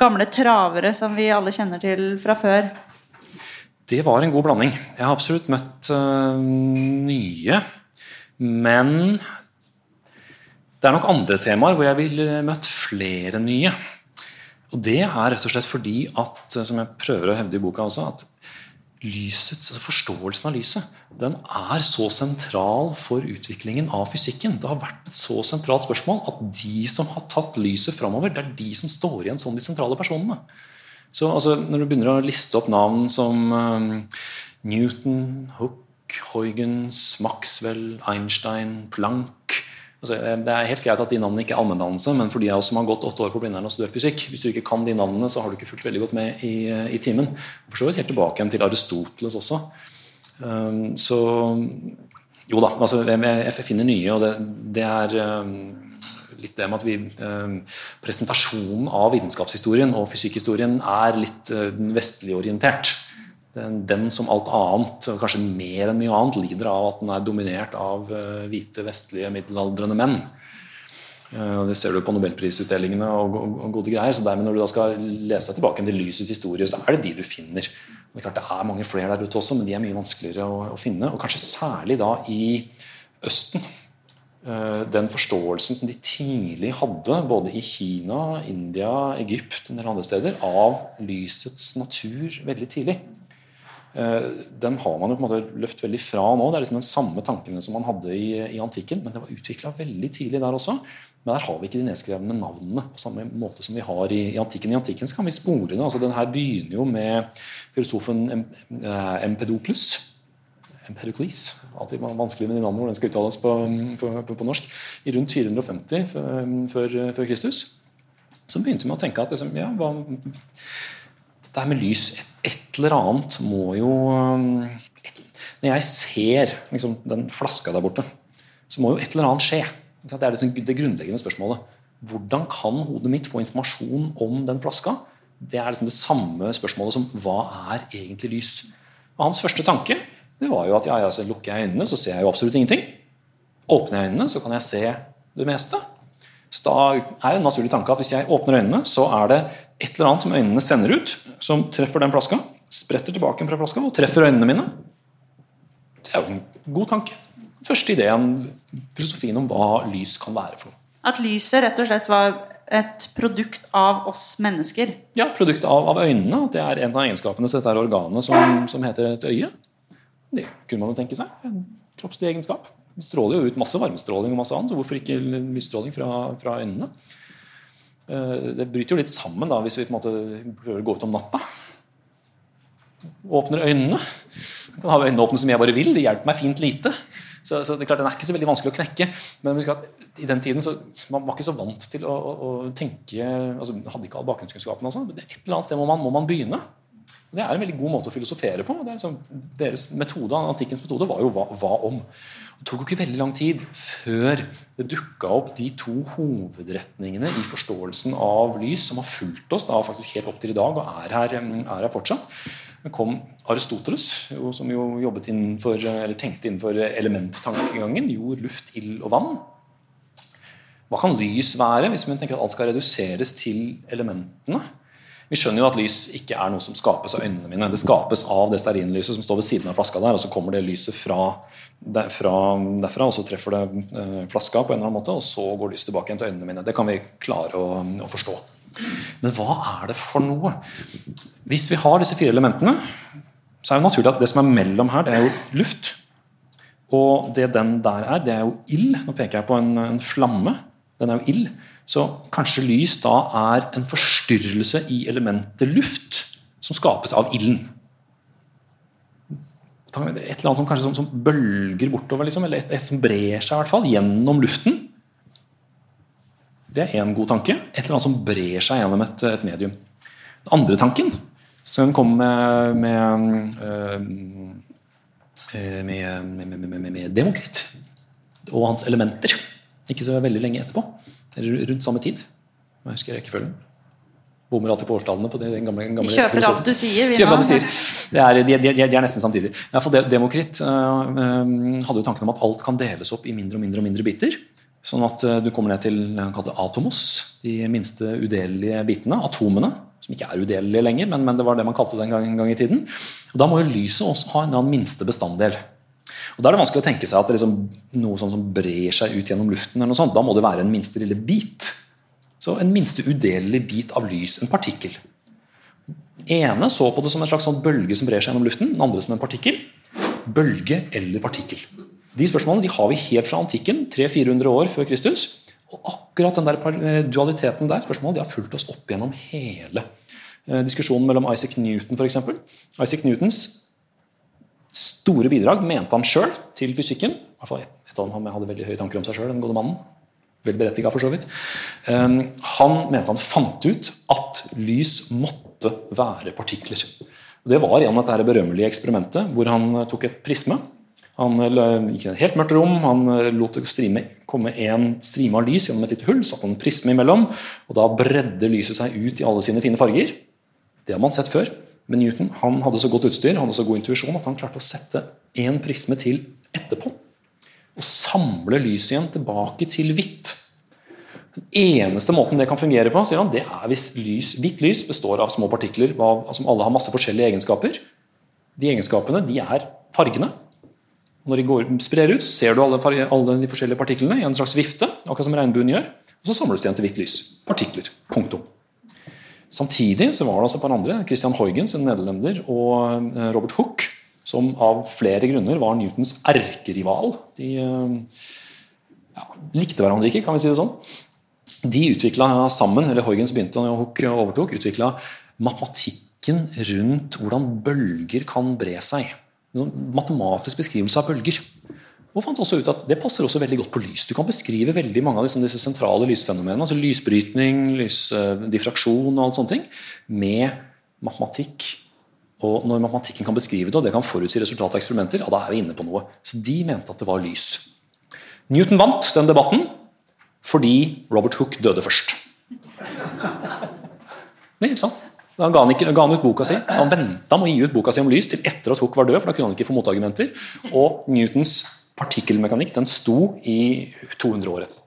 S3: gamle travere som vi alle kjenner til fra før?
S4: Det var en god blanding. Jeg har absolutt møtt uh, nye. Men det er nok andre temaer hvor jeg ville møtt flere nye. Og det er rett og slett fordi at, som jeg prøver å hevde i boka også, at lysets, altså forståelsen av lyset den er så sentral for utviklingen av fysikken. Det har vært et så sentralt spørsmål at de som har tatt lyset framover, det er de som står igjen som de sentrale personene. Så altså, Når du begynner å liste opp navn som um, Newton, Hook, Huygens, Maxwell, Einstein, Planck Altså, eh, det er helt greit at de navnene ikke er allmenndannelse, men for de av oss som har gått åtte år på Blindern og studert fysikk, hvis du ikke kan de navnene, så har du ikke fulgt veldig godt med i, i timen. For så vidt helt tilbake til Aristoteles også. Um, så jo da, altså, jeg, finner nye, og det, det er um, litt det med at vi, eh, presentasjonen av vitenskapshistorien og fysikkhistorien er litt eh, vestlig orientert. Den, den, som alt annet, kanskje mer enn mye annet, lider av at den er dominert av uh, hvite, vestlige, middelaldrende menn. Uh, det ser du på nobelprisutdelingene og, og, og, gode greier. så dermed Når du da skal lese deg tilbake til lysets historie, så er det de du finner. Det er klart det er mange flere der ute også, men de er mye vanskeligere å, å finne. Og kanskje særlig da i Østen. Uh, den forståelsen som de tidlig hadde, både i Kina, India, Egypt og en del andre steder, av lysets natur veldig tidlig. Eh, den har man jo på en måte løpt veldig fra nå. Det er liksom den samme tankene som man hadde i, i antikken. Men det var utvikla veldig tidlig der også. Men der har vi ikke de nedskrevne navnene på samme måte som vi har i, i antikken. I antikken så kan vi spore det. altså Den her begynner jo med filosofen eh, Empedokles. Empedokles. Alltid vanskelig med de navnene hvordan den skal uttales på, på, på, på norsk. I rundt 450 før, før, Kristus. Så begynte vi å tenke at liksom, ja, hva, dette her med lys et, et eller annet må jo um, et, Når jeg ser liksom, den flaska der borte, så må jo et eller annet skje. Det er det, det grunnleggende spørsmålet. Hvordan kan hodet mitt få informasjon om den flaska? Det er liksom det samme spørsmålet som hva er egentlig lys? Og hans første tanke det var jo at ja, altså, lukker jeg øynene, så ser jeg jo absolutt ingenting. Åpner jeg øynene, så kan jeg se det meste. Så da er en naturlig tanke at hvis jeg åpner øynene, så er det et eller annet som øynene sender ut, som treffer den flaska, spretter tilbake fra flaska og treffer øynene mine. Det er jo en god tanke. Første ideen, filosofien om hva lys kan være for noe.
S3: At lyset rett og slett var et produkt av oss mennesker?
S4: Ja, produkt av, av øynene. Det er en av egenskapene til dette organet som, som heter et øye. Det kunne man jo tenke seg. En kroppslig egenskap. Vi stråler jo ut masse varmestråling og masse annet, så hvorfor ikke lysstråling fra, fra øynene? Eh, det bryter jo litt sammen da, hvis vi på en måte prøver å gå ut om natta. Åpner øynene. Jeg kan ha øynene åpne som jeg bare vil. Det hjelper meg fint lite. Så, så det er klart, Den er ikke så veldig vanskelig å knekke. Men i den tiden så, man var ikke så vant til å, å, å tenke altså, Hadde ikke all bakgrunnskunnskapen. Altså. Et eller annet sted må man, må man begynne. Det er en veldig god måte å filosofere på. Liksom, deres metode, Antikkens metode var jo hva, hva, om. Det tok jo ikke veldig lang tid før det dukka opp de to hovedretningene i forståelsen av lys som har fulgt oss da faktisk helt opp til i dag og er her, er her fortsatt. Det kom Aristoteles, som jo jobbet innenfor, eller tenkte innenfor elementtankegangen. Jord, luft, ild og vann. Hva kan lys være, hvis man tenker at alt skal reduseres til elementene? Vi skjønner jo at lys ikke er noe som skapes av øynene mine. Det skapes av det stearinlyset som står ved siden av flaska der, og så kommer det lyset fra, derfra, derfra, og så treffer det eh, flaska på en eller annen måte, og så går lyset tilbake igjen til øynene mine. Det kan vi klare å, å forstå. Men hva er det for noe? Hvis vi har disse fire elementene, så er det naturlig at det som er mellom her, det er jo luft. Og det den der er, det er jo ild. Nå peker jeg på en, en flamme. Den er jo ild. Så kanskje lys da er en forstyrrelse i elementet luft som skapes av ilden. Et eller annet som kanskje som, som bølger bortover, liksom, eller et, et, som brer seg i hvert fall, gjennom luften. Det er én god tanke. Et eller annet som brer seg gjennom et, et medium. Den andre tanken, som kommer med, med, med, med, med Demokrit og hans elementer. Ikke så veldig lenge etterpå. Eller rundt samme tid. Jeg husker rekkefølgen. Bommer alltid på årstallene. på den gamle, gamle
S3: Vi kjøper alt du sier.
S4: Kjøper alt du sier. Det er, de, de, de, er nesten samtidig. Demokrit uh, hadde jo tanken om at alt kan deles opp i mindre og mindre og mindre biter. Sånn at uh, du kommer ned til atomos, de minste udelelige bitene. Atomene. Som ikke er udelelige lenger, men, men, det var det man kalte det en gang, en gang i tiden. Og Da må jo lyset også ha en minste bestanddel. Og Da er det vanskelig å tenke seg at det liksom, noe sånt som brer seg ut gjennom luften. eller noe sånt. Da må det være en minste lille bit. Så En minste udelelig bit av lys. En partikkel. Den ene så på det som en slags sånn bølge som brer seg gjennom luften. Den andre som en partikkel. Bølge eller partikkel. De spørsmålene de har vi helt fra antikken, 300-400 år før Kristus. Og akkurat den der eh, dualiteten der, spørsmålet, de har fulgt oss opp gjennom hele eh, diskusjonen mellom Isaac Newton for eksempel. Isaac Newtons store bidrag, mente han sjøl, til fysikken. I hvert fall et, av dem hadde veldig høye tanker om seg sjøl, den gode mannen. Vel for så vidt. Um, han mente han fant ut at lys måtte være partikler. Og det var gjennom dette berømmelige eksperimentet hvor han tok et prisme. Han gikk i et helt mørkt rom, han lot det strime, komme en strime av lys gjennom et lite hull, satte en prisme imellom, og da bredde lyset seg ut i alle sine fine farger. Det har man sett før. Men Newton han hadde så godt utstyr han hadde så god intuisjon at han klarte å sette én prisme til etterpå. Og samle lyset igjen tilbake til hvitt. Den eneste måten det kan fungere på, sier han, det er hvis lys, hvitt lys består av små partikler som alle har masse forskjellige egenskaper. De egenskapene de er fargene. Når de går, sprer ut, så ser du alle, alle, de forskjellige partiklene i en slags vifte. akkurat som regnbuen gjør, Og så samles de igjen til hvitt lys. Partikler. Punktum. Samtidig så var det altså et par andre, Christian Huygens, en nederlender, og eh, Robert Hooke, som av flere grunner var Newtons erkerival. De eh, ja, likte hverandre ikke, kan vi si det sånn. De utvikla sammen, eller Huygens begynte og Hook overtok, utvikla matematikken rundt hvordan bølger kan bre seg. En sånn matematisk beskrivelse av bølger. Og fant også ut at Det passer også veldig godt på lys. Du kan beskrive veldig mange av liksom disse sentrale lysfenomenene, altså lysbrytning, lysdiffraksjon og alt sånne ting, med matematikk. Og når matematikken kan beskrive det, og det kan forutsi resultatet av eksperimenter, ja, da er vi inne på noe. Så de mente at det var lys. Newton vant den debatten fordi Robert Hooke døde først. Det er sant. Da ga han, ikke, ga han ut boka si. Han venta med å gi ut boka si om lys til etter at Hooke var død, for da kunne han ikke få motargumenter. Og Newtons partikkelmekanikk den sto i 200 år etterpå.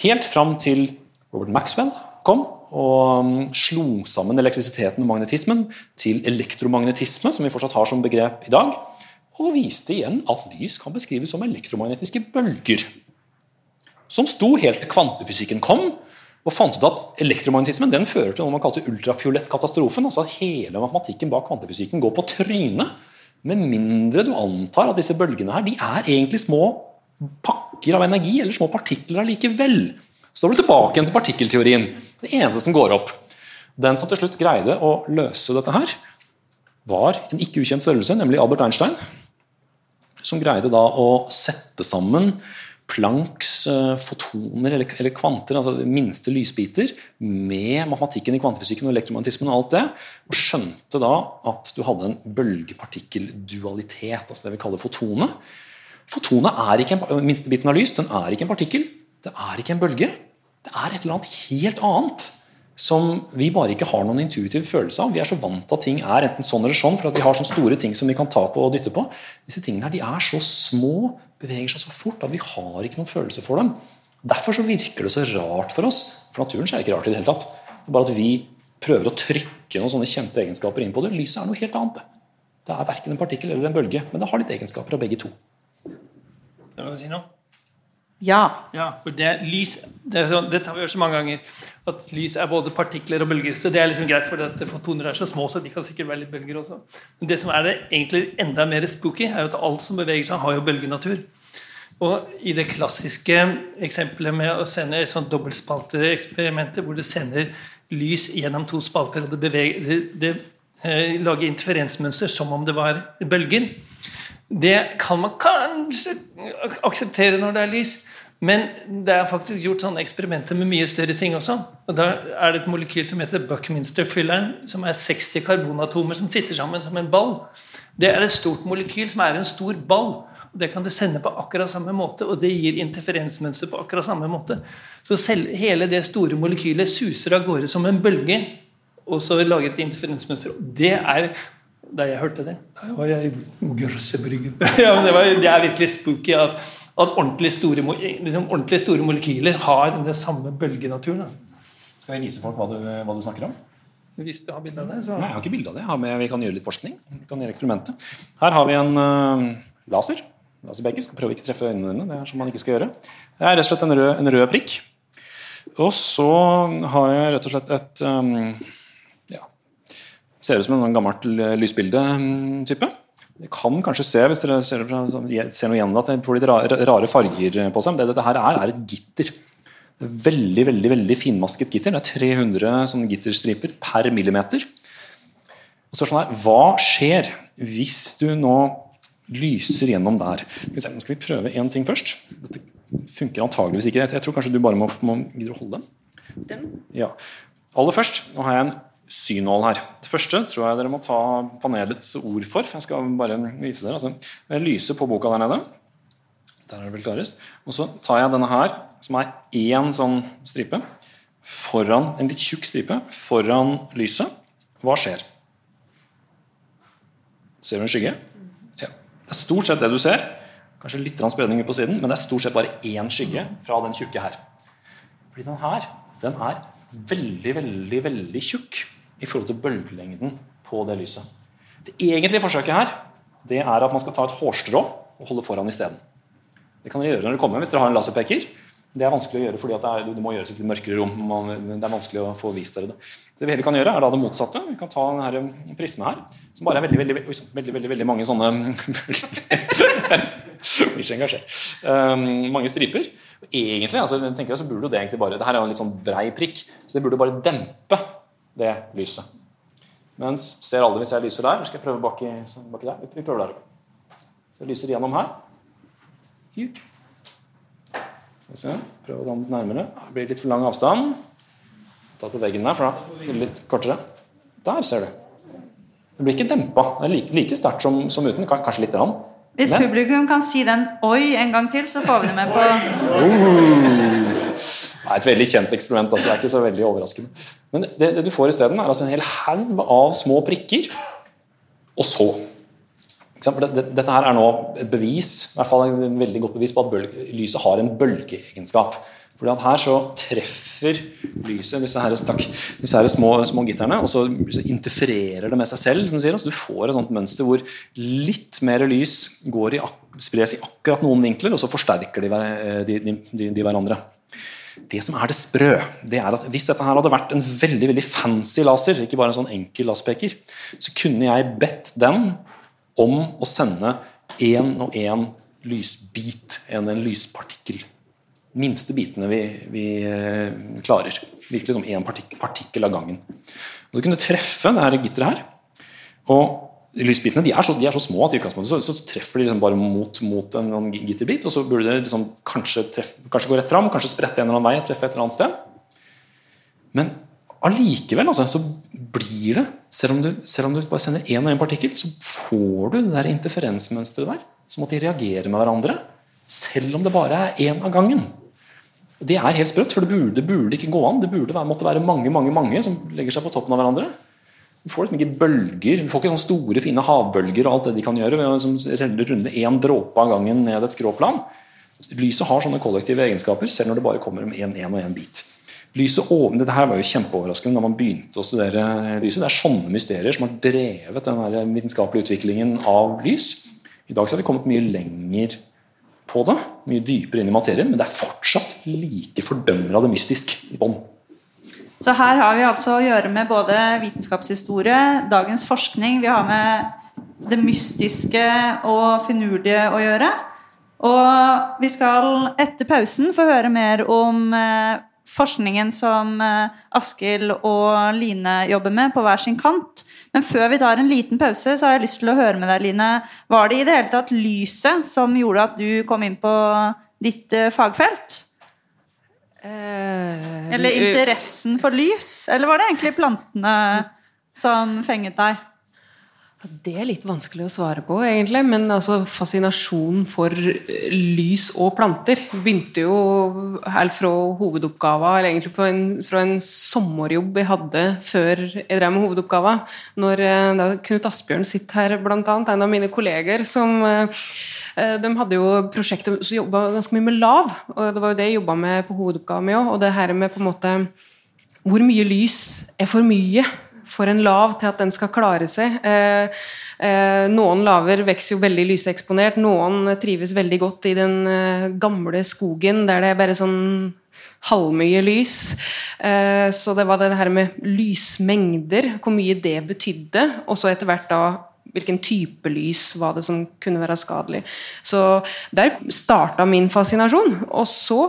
S4: Helt fram til Robert Maxwell kom og um, slo sammen elektrisiteten og magnetismen til elektromagnetisme, som vi fortsatt har som begrep i dag, og viste igjen at lys kan beskrives som elektromagnetiske bølger. Som sto helt til kvantefysikken kom, og fant ut at elektromagnetismen den fører til noe man kalte ultrafiolettkatastrofen. altså Hele matematikken bak kvantefysikken går på trynet med mindre du antar at disse bølgene her, de er egentlig små pakker av energi, eller små partikler allikevel. Så er du tilbake igjen til partikkelteorien. Det eneste som går opp. Den som til slutt greide å løse dette her, var en ikke ukjent størrelse, nemlig Albert Einstein. Som greide da å sette sammen Plancks eh, fotoner eller, eller, kvanter, altså minste lysbiter, med matematikken i kvantefysikken og elektromagnetismen og alt det, og skjønte da at du hadde en bølgepartikkeldualitet, altså det vi kaller fotone. Fotone er ikke en minste biten av lys, den er ikke en partikkel, det er ikke en bølge. Det er et eller annet helt annet som vi bare ikke har noen intuitiv følelse av. Vi er så vant til at ting er enten sånn eller sånn, for at vi har sånne store ting som vi kan ta på og dytte på. Disse tingene her, de er så små, beveger seg så fort, at vi har ikke noen følelse for dem. Derfor så virker det så rart for oss. For naturen så er det ikke rart i det hele tatt. Det er bare at vi prøver å trykke noen sånne kjente egenskaper inn på det. Lyset er noe helt annet. Det er verken en partikkel eller en bølge, men det har litt egenskaper av begge to.
S6: Det du si noe?
S3: Ja.
S6: ja for det, lys, det så, det har vi hørt så mange ganger. At lys er både partikler og bølger. Så det er liksom greit, for at fotoner er så små, så de kan sikkert være litt bølger også. Men det som er det egentlig enda mer spooky, er jo at alt som beveger seg, har jo bølgenatur. Og i det klassiske eksempelet med å sende et sånt dobbeltspalteeksperiment, hvor du sender lys gjennom to spalter, og det, beveger, det, det eh, lager interferensmønster som om det var bølger, det kan man kanskje akseptere når det er lys. Men det er faktisk gjort sånne eksperimenter med mye større ting også. Og Da er det et molekyl som heter Buckminster-fylleren, som er 60 karbonatomer som sitter sammen som en ball. Det er et stort molekyl som er en stor ball. og Det kan du sende på akkurat samme måte, og det gir interferensmønster på akkurat samme måte. Så selv, hele det store molekylet suser av gårde som en bølge, og så lager et interferensmønster. Det er da jeg hørte det. Da var jeg i gørsebryggen. ja, det, det, er virkelig spooky at at ordentlig store, liksom, ordentlig store molekyler har den samme bølgenaturen. Altså.
S4: Skal jeg vise folk hva du, hva du snakker om?
S6: Hvis du har bilde av det, så
S4: Nei, Jeg har ikke bilde av det. Med, vi kan gjøre litt forskning. Vi kan gjøre eksperimentet. Her har vi en uh, laser. Laserbeger. Skal prøve å ikke treffe øynene dine. Det er som man ikke skal gjøre. Det er rett og slett en rød, en rød prikk. Og så har jeg rett og slett et um, ja, Ser ut som en gammelt lysbilde-type. Det kan kanskje se hvis dere ser, ser noe igjen at det får litt rare farger på seg. Men det dette her er, er et gitter. Det er veldig veldig, veldig finmasket gitter. Det er 300 sånne gitterstriper per millimeter. Og så er sånn Hva skjer hvis du nå lyser gjennom der. Skal vi se, nå skal vi prøve én ting først. Dette funker antageligvis ikke. Jeg tror kanskje du bare må, må holde den?
S5: Den?
S4: Ja. Aller først, nå har jeg en synål her. Det første tror jeg dere må ta panelets ord for. for Jeg skal bare vise dere. Altså, jeg lyser på boka der nede. Der er det vel klarest. Og så tar jeg denne her, som er én sånn stripe, foran, en litt tjukk stripe foran lyset. Hva skjer? Ser du en skygge? Ja. Det er stort sett det du ser. Kanskje litt spredning på siden, men det er stort sett bare én skygge fra den tjukke her. Fordi den her den er veldig, veldig, veldig tjukk i forhold til bølgelengden på det lyset. Det egentlige forsøket her det er at man skal ta et hårstrå og holde foran isteden. Det kan dere gjøre når dere kommer hvis dere har en laserpeker. Det er vanskelig å gjøre fordi det, er, det må gjøres i et mørkere rom. Det er vanskelig å få vist dere det. Det vi heller kan gjøre, er da det motsatte. Vi kan ta denne prisme her, som bare er veldig, veldig, veldig, veldig, veldig, veldig mange sånne Ikke engasjert. Um, mange striper. Egentlig altså, tenker jeg, så burde det egentlig bare Det her er jo en litt sånn brei prikk, så det burde bare dempe det lyset. Mens ser alle hvis jeg lyser der? Skal jeg prøve baki, baki der? Vi prøver der oppe. Så jeg lyser gjennom her. Prøv å danne litt nærmere. Det blir litt for lang avstand. Ta på veggen der, for da blir det litt kortere. Der ser du. Det blir ikke dempa. Det er like, like sterkt som, som, uten. Kanskje litt. Rann.
S3: Hvis Men. publikum kan si den 'oi' en gang til, så får vi det med på
S4: oh. Det er et veldig kjent eksperiment. Altså. Det er ikke så veldig overraskende. Men det, det du får isteden, er altså en hel haug av små prikker, og så dette her er nå et bevis, i hvert fall et veldig godt bevis på at lyset har en bølgeegenskap. Fordi at Her så treffer lyset disse, her, takk, disse her små, små, gitterne, og så, interfererer det med seg selv. som Du sier. Altså, du får et sånt mønster hvor litt mer lys i, spres i akkurat noen vinkler, og så forsterker de, de, de, de hverandre. Det som er det sprø, det er at hvis dette her hadde vært en veldig veldig fancy laser, ikke bare en sånn enkel laserpeker, så kunne jeg bedt den om å sende én og én lysbit, en, en lyspartikkel. Minste bitene vi, vi eh, klarer. Virkelig som én partikkel, partikkel av gangen. Og Du kunne treffe det her gitteret her. Og Lysbitene de er, så, de er så små at i utgangspunktet så, så treffer de liksom bare mot, mot en, en gitterbit. Og så burde de liksom kanskje, treffe, kanskje, gå rett fram, kanskje sprette en eller annen vei, treffe et eller annet sted. Men allikevel altså, så blir det, selv om, du, selv om du bare sender én og én partikkel, så får du det der interferensmønsteret der. Som at de reagerer med hverandre. Selv om det bare er én av gangen. Det er helt sprøtt, for det burde, burde, ikke gå an. Det burde være, måtte være mange mange, mange som legger seg på toppen av hverandre. Du får liksom ikke bølger, du får ikke sånne store, fine havbølger og alt det de kan gjøre ved å liksom runde én dråpe av gangen ned et skråplan. Lyset har sånne kollektive egenskaper, selv når det bare kommer om én og én bit. Lyset over, dette her var jo kjempeoverraskende da man begynte å studere lyset. Det er sånne mysterier som har drevet den vitenskapelige utviklingen av lys. I dag har vi kommet mye lenger på det, mye dypere inn i materien, men det er fortsatt like fordømmer av det mystisk i bånn.
S3: Så her har vi altså å gjøre med både vitenskapshistorie, dagens forskning, vi har med det mystiske og finurlige å gjøre. Og vi skal etter pausen få høre mer om eh, forskningen som eh, Askild og Line jobber med på hver sin kant. Men før vi tar en liten pause, så har jeg lyst til å høre med deg, Line. Var det i det hele tatt lyset som gjorde at du kom inn på ditt eh, fagfelt? Eh, eller interessen for lys? Eller var det egentlig plantene som fenget deg?
S5: Det er litt vanskelig å svare på, egentlig. Men altså, fascinasjonen for eh, lys og planter begynte jo helt fra hovedoppgaven, eller egentlig fra en, fra en sommerjobb jeg hadde før jeg drev med hovedoppgaven. Når eh, Knut Asbjørn sitter her, blant annet, en av mine kolleger, som eh, de hadde jo prosjekter som jobba ganske mye med lav. og Det var jo det jeg jobba med på hovedoppgaven min òg. Og det her med på en måte Hvor mye lys er for mye? for en lav til at den skal klare seg. Eh, eh, noen laver vokser jo veldig lyseksponert, noen trives veldig godt i den eh, gamle skogen der det er bare sånn halvmye lys. Så det var det her med lysmengder, hvor mye det betydde. Og så etter hvert da hvilken type lys var det som kunne være skadelig. Så der starta min fascinasjon. Og så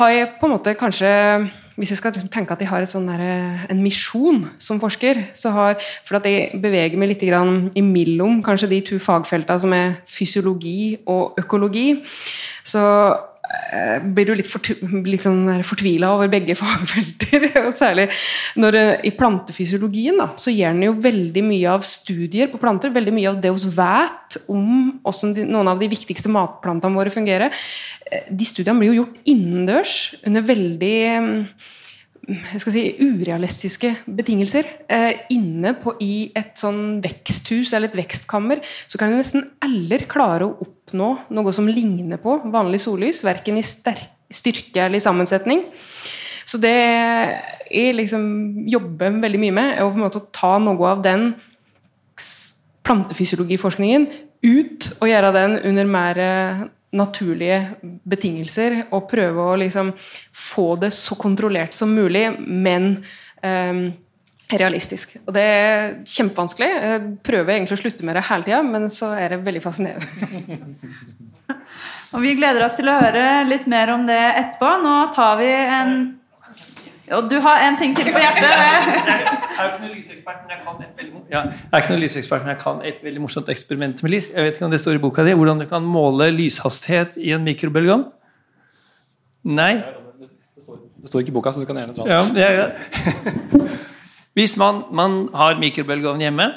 S5: har jeg på en måte kanskje Hvis jeg skal liksom tenke at jeg har sånn der, en misjon som forsker så har, For at jeg beveger meg litt imellom kanskje de to fagfeltene som er fysiologi og økologi, så Eh, blir du litt, fort, litt sånn fortvila over begge fagfelter. og Særlig når eh, i plantefysiologien da, så gir den jo veldig mye av studier på planter. Veldig mye av det vi vet om hvordan noen av de viktigste matplantene våre fungerer. Eh, de studiene blir jo gjort innendørs under veldig skal si, urealistiske betingelser. Eh, inne på, i et sånn veksthus eller et vekstkammer så kan nesten alle klare å oppnå noe som ligner på vanlig sollys, verken i styrke eller i sammensetning. Så det jeg liksom jobber veldig mye med, er å på en måte ta noe av den plantefysiologiforskningen ut og gjøre den under mer naturlige betingelser og prøve å liksom få det så kontrollert som mulig, men um, realistisk. Og det er kjempevanskelig. Jeg prøver egentlig å slutte med det hele tida, men så er det veldig fascinerende.
S3: og Vi gleder oss til å høre litt mer om det etterpå. Nå tar vi en jo, du har en ting til på hjertet.
S6: Jeg er ikke noen lysekspert, men jeg kan et veldig, ja, er ikke noen lysekspert, men jeg kan et veldig morsomt eksperiment med lys. Jeg vet ikke om det står i boka di, hvordan du kan måle lyshastighet i en mikrobølgeovn? Nei?
S4: Det står ikke i boka, så du kan gjerne dra
S6: den. Ja, ja, Hvis man, man har mikrobølgeovn hjemme,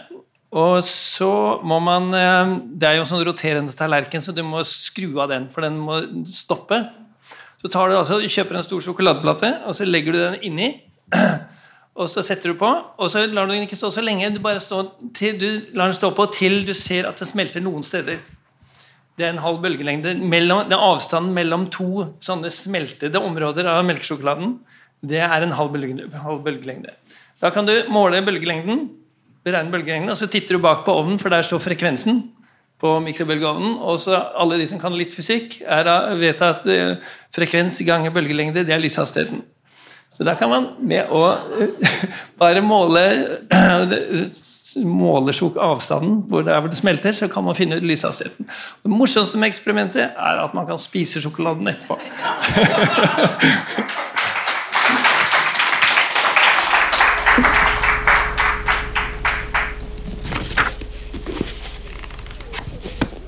S6: og så må man eh, Det er jo en sånn roterende tallerken, så du må skru av den, for den må stoppe. Så tar du altså, du kjøper en stor sjokoladeplate, og så legger du den inni. Og så setter du på, og så lar du den ikke stå så lenge. Du, bare stå til, du lar den stå på til du ser at den smelter noen steder. Det er en halv bølgelengde. Mellom, det er avstanden mellom to sånne smeltede områder av melkesjokoladen. Det er en. Halv bølgelengde. Da kan du måle bølgelengden, beregne bølgelengden, og så titter du bak på ovnen, for der står frekvensen på mikrobølgeovnen. Og så alle de som kan litt fysikk, er, vet at eh, frekvens ganger bølgelengde, det er lyshastigheten. Så da kan man med å bare måle målesjok avstanden hvor det, er hvor det smelter, så kan man finne lyshastigheten. Det morsomste med eksperimentet er at man kan spise sjokoladen etterpå.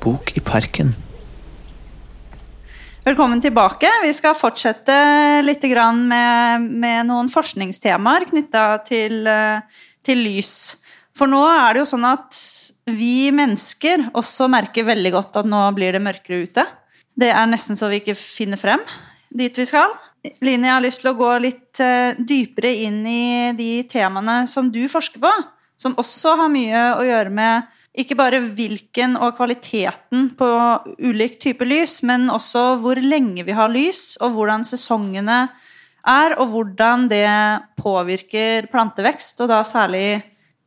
S2: Bok i parken.
S3: Velkommen tilbake. Vi skal fortsette litt med, med noen forskningstemaer knytta til, til, lys. For nå er det jo sånn at vi mennesker også merker veldig godt at nå blir det mørkere ute. Det er nesten så vi ikke finner frem dit vi skal. Line, jeg har lyst til å gå litt eh, dypere inn i de temaene som du forsker på, som også har mye å gjøre med ikke bare hvilken og kvaliteten på ulik type lys, men også hvor lenge vi har lys, og hvordan sesongene er, og hvordan det påvirker plantevekst, og da særlig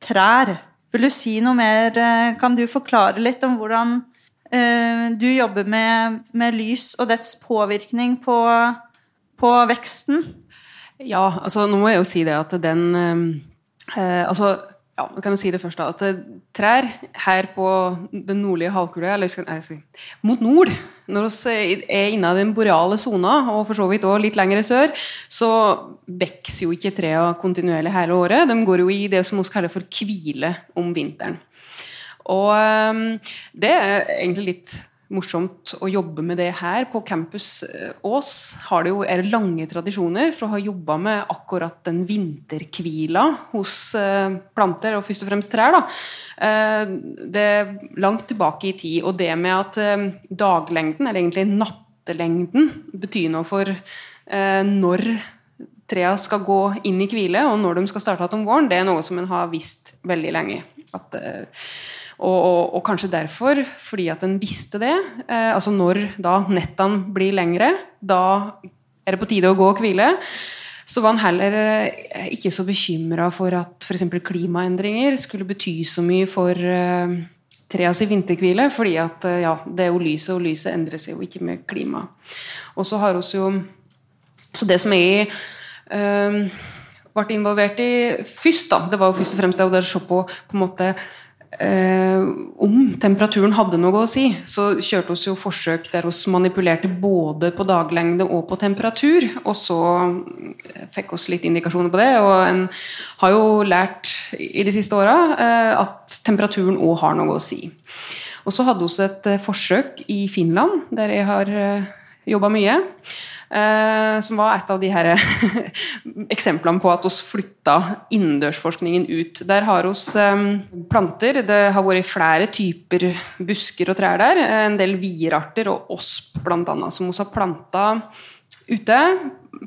S3: trær. Vil du si noe mer? Eh, kan du forklare litt om hvordan uh, du jobber med, med, lys og dets påvirkning på, på, veksten?
S5: Ja, altså nå må jeg jo si det at den eh, altså ja, jeg kan jo si det først da, at eh, Trær her på den nordlige halvkule, eller skal jeg si, mot nord, når vi er inne i den boreale sona, og for så vidt også litt lenger sør, så vokser jo ikke trærne kontinuerlig hele året. De går jo i det som vi kaller for hvile om vinteren. Og um, det er egentlig litt morsomt å jobbe med det her. På Campus eh, Ås har det jo, er lange tradisjoner for å ha jobba med akkurat den vinterhvila hos eh, planter, og først og fremst trær. Da. Eh, det er langt tilbake i tid. Og det med at daglengden, eller egentlig nattelengden, betyr noe for når trea skal gå inn i hvile, og når de skal starte igjen om våren, det er noe som en har visst veldig lenge. At og, og, og, kanskje derfor, fordi at en visste det. Eh, altså når da nettene blir lengre, da er det på tide å gå og hvile. Så var han heller eh, ikke så bekymra for at f.eks. klimaendringer skulle bety så mye for eh, treas i vinterhvile, fordi at uh, ja, det er jo lyset, og lyset endrer seg jo ikke med klima. Og så har vi jo Så det som jeg eh, ble involvert i først, da, det var jo først og fremst det å se på, på en måte eh, om temperaturen hadde noe å si, så kjørte vi jo forsøk der vi manipulerte både på daglengde og på temperatur. Og så eh, fikk vi litt indikasjoner på det. Og en har jo lært i de siste åra eh, at temperaturen òg har noe å si. Og så hadde vi et eh, forsøk i Finland, der jeg har eh, jobba mye. Eh, som var et av de her eksemplene på at vi flytta innendørsforskningen ut. Der har vi eh, planter. Det har vært flere typer busker og trær der. En del vierarter og osp bl.a. som vi har planta ute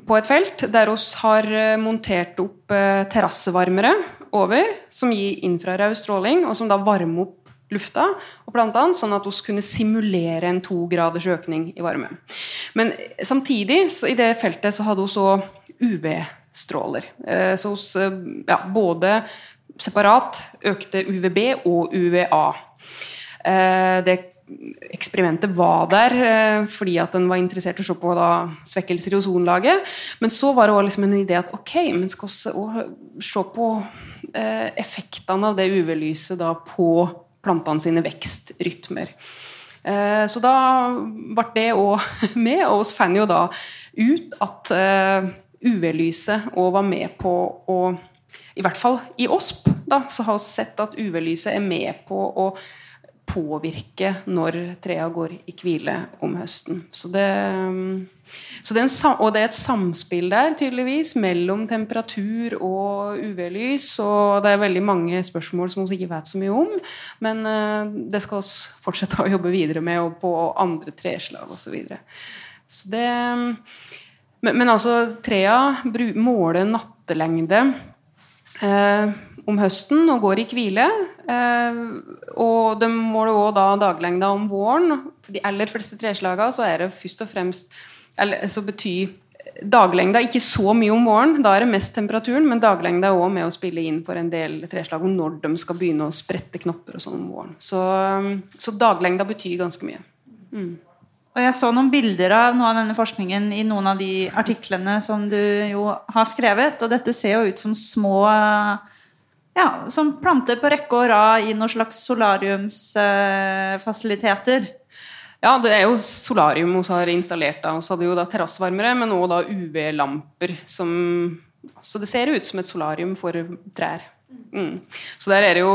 S5: på et felt der vi har eh, montert opp eh, terrassevarmere over, som gir infrarød stråling, og som da varmer opp lufta og plantene, sånn at vi kunne simulere en to graders økning i varme. Men samtidig, i det feltet, så hadde vi også UV-stråler. Eh, Så hos eh, ja, både separat økte UVB og UVA. Eh, Det eksperimentet var der fordi at en var interessert i å se på da, svekkelser i ozonlaget. Men så var det også liksom en idé at ok, men skal vi se på effektene av det UV-lyset på plantene sine vekstrytmer. Eh, så da ble det òg med, og vi fant jo da ut at eh, UV-lyset òg var med på å I hvert fall i OSP da, så har vi sett at UV-lyset er med på å påvirke når trea går i hvile om høsten. Så det, det en, og det er et samspill der, tydeligvis, mellom temperatur og UV-lys. Og det er veldig mange spørsmål som vi ikke vet så mye om. Men eh, det skal vi fortsette å jobbe videre med, og på andre treslag osv. Så, videre. så men, men altså, trea måler nattelengde eh, om høsten og går i hvile. Eh, og de måler også da daglengda om våren. For de aller fleste treslagene er det først og fremst eller, så betyr daglengda ikke så mye om våren. Da er det mest temperaturen, men daglengda er også med å spille inn for en del treslag om når de skal begynne å sprette knopper og sånn om våren. Så, så daglengda betyr ganske mye.
S3: Og jeg så noen bilder av noe av denne forskningen i noen av de artiklene som du jo har skrevet, og dette ser jo ut som små ja, som planter på rekke og rad i noen slags solariumsfasiliteter.
S5: Ja, det er jo solarium vi har installert. da. Vi hadde jo da terrassevarmere, men da UV-lamper. Så det ser ut som et solarium for trær. Mm. Så der er det jo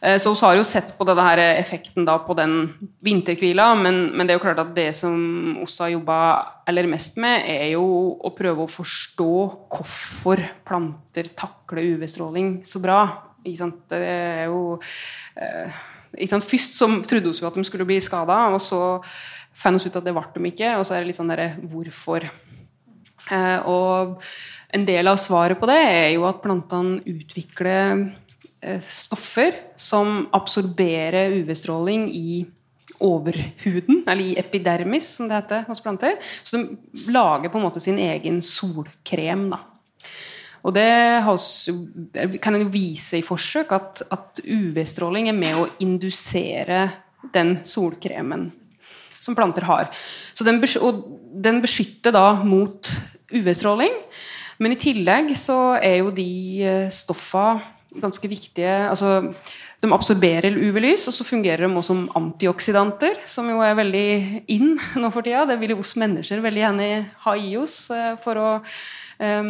S5: eh, så vi har jo sett på denne her effekten da på den vinterhvila, men, men det er jo klart at det som vi har jobba aller mest med, er jo å prøve å forstå hvorfor planter takler UV-stråling så bra. Det er jo eh? Først trodde vi at de skulle bli skada, og så fant vi ut at det ble de ikke. Og så er det litt sånn derre hvorfor. Eh, og en del av svaret på det er jo at plantene utvikler eh, stoffer som absorberer UV-stråling i overhuden, eller i epidermis, som det heter hos planter. Så de lager på en måte sin egen solkrem. da. Og det oss, kan en jo vise i forsøk at, at UV-stråling er med å indusere den solkremen som planter har. Så den, og den beskytter da mot UV-stråling. Men i tillegg så er jo de eh, stoffa ganske viktige altså De absorberer UV-lys, og så fungerer de også som antioksidanter, som jo er veldig in nå for tida. Det vil jo oss mennesker veldig gjerne ha i oss eh, for å eh,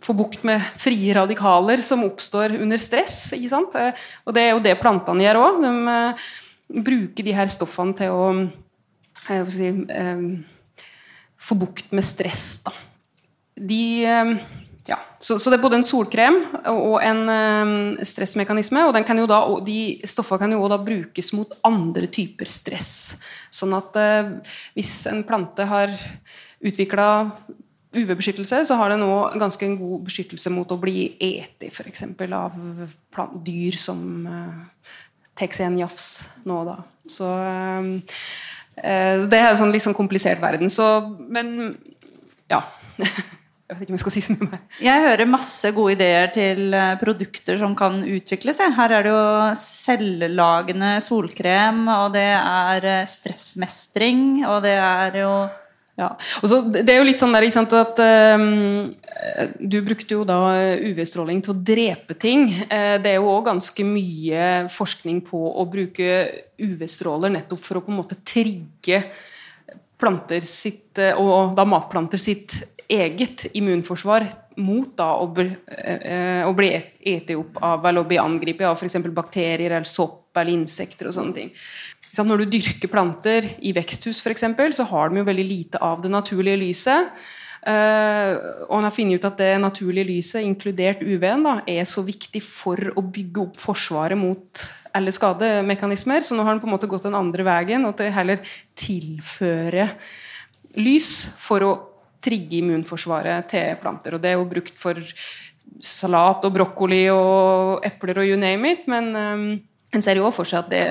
S5: få bukt med frie radikaler som oppstår under stress. Eh, Og det er jo det plantene gjør òg. De eh, bruker de her stoffene til å eh, si, få bukt med stress. Da. De, ja. så, så det er både en solkrem og en eh, stressmekanisme. Og da, de stoffene kan jo da brukes mot andre typer stress. Sånn at eh, hvis en plante har utvikla UV-beskyttelse, så har den òg ganske en god beskyttelse mot å bli eti f.eks. av plant, dyr som uh, tar seg en jafs nå og da. Så uh, eh, det er en sånn litt sånn komplisert verden. Så, men ja. Jeg vet ikke om jeg skal si så mye mer.
S3: Jeg hører masse gode ideer til eh, produkter som kan utvikles. Her er det jo selvlagende solkrem, og det er eh, stressmestring, og det er jo
S5: Ja. Og så, det er jo litt sånn der, at um, Du brukte jo da UV-stråling til å drepe ting. Uh, det er jo òg ganske mye forskning på å bruke UV-stråler nettopp for å på en måte trigge planter sitt, og da matplanter sitt eget immunforsvar mot da å, bli, å bli eti opp av eller å bli angrepet av f.eks. bakterier eller sopp eller insekter og sånne ting. Når du dyrker planter i veksthus, eksempel, så har de jo veldig lite av det naturlige lyset. Uh, og han har funnet ut at det naturlige lyset, inkludert UV-en, er så viktig for å bygge opp forsvaret mot alle skademekanismer. Så nå har den på en måte gått den andre veien, og til heller tilføre lys for å trigge immunforsvaret til planter. Og det er jo brukt for salat og brokkoli og epler og you name it. men um, en ser jo for seg at det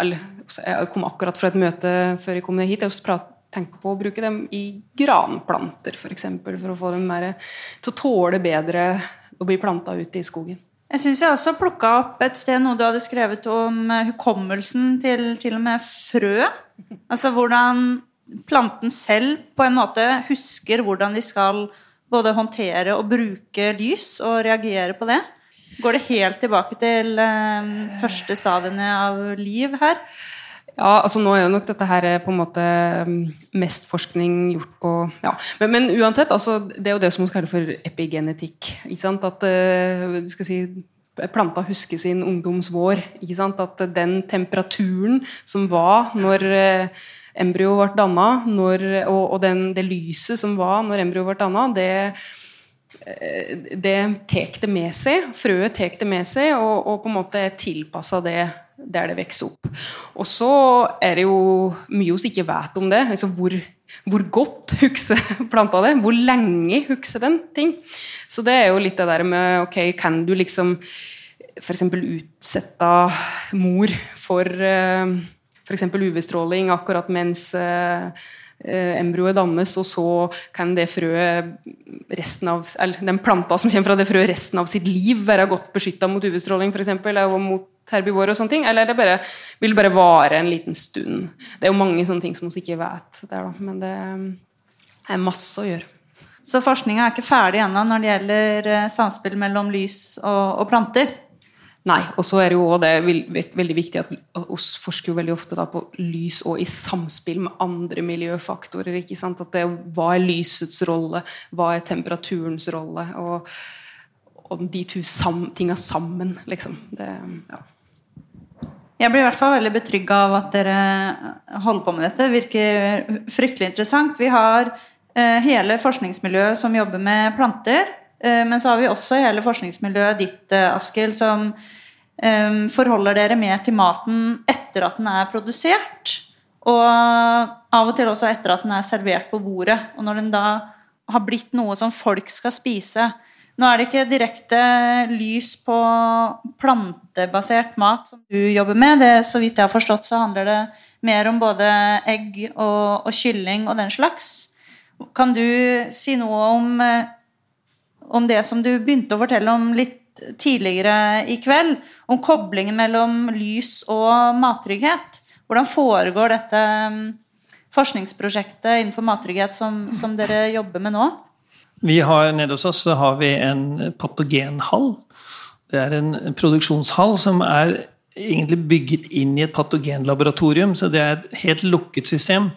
S5: eller, Jeg kom akkurat fra et møte før jeg kom ned hit. Jeg tenker på å bruke dem i granplanter, f.eks. For, eksempel, for å få dem mer, til å tåle bedre å bli planta ute i skogen.
S3: Jeg syns jeg også plukka opp et sted noe du hadde skrevet om eh, hukommelsen til til og med frø. Altså hvordan planten selv på en måte husker hvordan de skal både håndtere og bruke lys, og reagere på det. Går det helt tilbake til um, første stadiene av liv her?
S5: Ja, altså nå er jo nok dette her eh, på en måte ehm, mest forskning gjort på ja. men, men, uansett, altså, det er jo det som man kaller for epigenetikk. ikke sant? At uh, skal si, planta husker sin ungdomsvår. ikke sant? At den temperaturen som var når embryo ble danna, og, og den, det lyset som var når embryo ble danna, det Eh, det tar det med seg. Frøet tar det med seg, og, og, på en måte er tilpassa det der det vokser opp. Og så er det jo mye vi ikke vet om det. altså hvor, hvor godt husker planta det? Hvor lenge husker den ting? Så det er jo litt det der med ok, Kan du liksom f.eks. utsette mor for uh, f.eks. UV-stråling akkurat mens Eh, embryoet dannes, og så kan det frøet resten av, eller den planta som kommer fra det frøet resten av sitt liv, være godt beskytta mot UV-stråling f.eks., eller mot herbivore og sånne ting? Eller det bare, vil det bare vare en liten stund? Det er jo mange sånne ting som vi ikke vet der, da. Men det er masse å gjøre.
S3: Så forskninga er ikke ferdig ennå når det gjelder eh, samspill mellom lys og, og planter?
S5: Nei. Og så er det jo også det veldig viktig at oss forsker jo veldig ofte på lys og i samspill med andre miljøfaktorer. ikke sant? At det, Hva er lysets rolle? Hva er temperaturens rolle? Og, og de to sam, tinga sammen, liksom. Det, ja.
S3: Jeg blir i hvert fall veldig betrygga av at dere holder på med dette. Det virker fryktelig interessant. Vi har eh, hele forskningsmiljøet som jobber med planter. Eh, men så har vi også hele forskningsmiljøet ditt, eh, Askild, som um, forholder dere mer til maten etter at den er produsert. Og av og til også etter at den er servert på bordet. Og når den da har blitt noe som folk skal spise. Nå er det ikke direkte lys på plantebasert mat som du jobber med. Det, så vidt jeg har forstått, så handler det mer om både egg og, og kylling og den slags. Kan du si noe om om det som du begynte å fortelle om litt tidligere i kveld, om koblingen mellom lys og mattrygghet. Hvordan foregår dette mm, forskningsprosjektet innenfor mattrygghet som, som dere jobber med nå?
S6: Vi har Nede hos oss har vi en patogenhall. Det er en produksjonshall som er egentlig bygget inn i et patogenlaboratorium. Så det er et helt lukket system.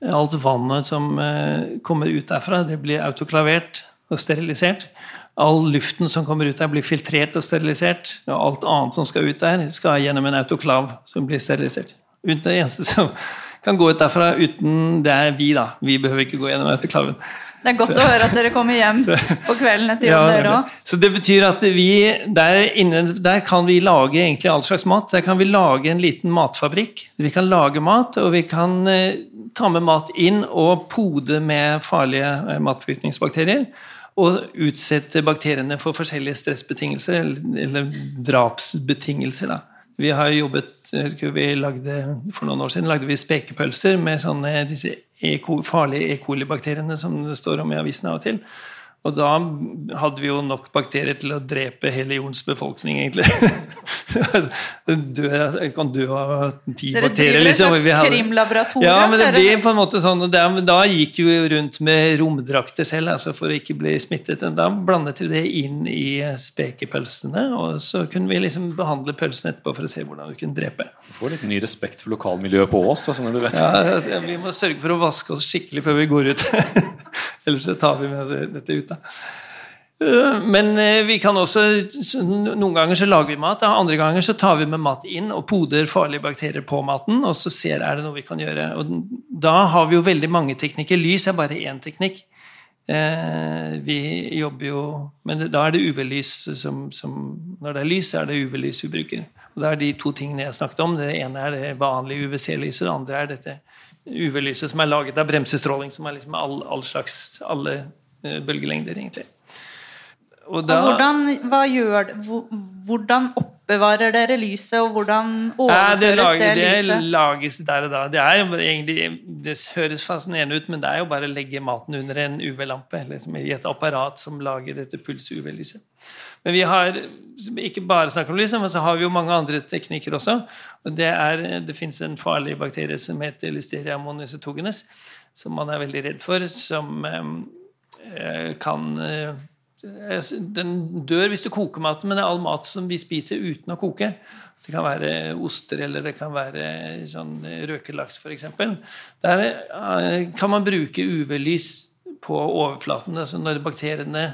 S6: Alt vannet som eh, kommer ut derfra, det blir autoklavert og sterilisert. All luften som kommer ut der, blir filtrert og sterilisert. Og alt annet som skal ut der, skal gjennom en autoklav som blir sterilisert. Det eneste som kan gå ut derfra uten Det er vi, da. Vi behøver ikke gå gjennom autoklaven.
S3: Det er godt så. å høre at dere kommer hjem på kvelden etter jobb, ja, dere òg.
S6: Så det betyr at vi der, inne, der kan vi lage egentlig all slags mat. Der kan vi lage en liten matfabrikk. Vi kan lage mat, og vi kan eh, ta med mat inn og pode med farlige eh, matforgiftningsbakterier og utsette bakteriene for forskjellige stressbetingelser, eller, eller drapsbetingelser. Da. Vi har jobbet vi lagde, For noen år siden lagde vi spekepølser med sånne, disse e farlige E. coli-bakteriene som det står om i avisen av og til. Og da hadde vi jo nok bakterier til å drepe hele jordens befolkning, egentlig. jeg kan dø av ti
S3: Dere
S6: bakterier.
S3: driver et
S6: liksom.
S3: slags krimlaboratorium,
S6: Ja, men det blir på en måte sånn og Da gikk jo rundt med romdrakter selv altså for å ikke bli smittet. Da blandet vi det inn i spekepølsene, og så kunne vi liksom behandle pølsene etterpå for å se hvordan vi kunne drepe.
S4: Du får litt ny respekt for lokalmiljøet på Ås. Altså, når du vet.
S6: Ja, altså, Vi må sørge for å vaske oss skikkelig før vi går ut. Ellers så tar vi med oss dette ut. da. Eh, Men eh, vi kan også, noen ganger så lager vi mat, andre ganger så tar vi med mat inn og poder farlige bakterier på maten, og så ser er det noe vi kan gjøre. Og da har vi jo veldig mange teknikker. Lys er bare én teknikk. Eh, vi jobber jo Men da er det UV-lys som, som Når det er lys, så er det UV-lys vi bruker. Og det er de to tingene jeg snakket om. Det ene er det vanlige UVC-lyset, det andre er dette UV-lyset som er laget av bremsestråling, som er liksom all, all slags alle bølgelengder, egentlig. Og
S3: Og hvordan, gjør, hvordan oppbevarer dere lyset, og hvordan
S6: overføres det, lager,
S3: det,
S6: det lages der og da. Det, jo egentlig, det høres fascinerende ut, men det er jo bare å legge maten under en UV-lampe. Liksom I et apparat som lager dette puls-UV-lyset. Men vi har ikke bare snakket om lyset, men så har vi jo mange andre teknikker også. Og det, er, det fins en farlig bakterie som heter Listeria monocytogenes, som man er veldig redd for, som eh, kan eh, den dør hvis du koker maten, men det er all mat som vi spiser uten å koke. Det kan være oster, eller det kan være sånn røkelaks, f.eks. Der eh, kan man bruke UV-lys på overflaten. altså Når bakteriene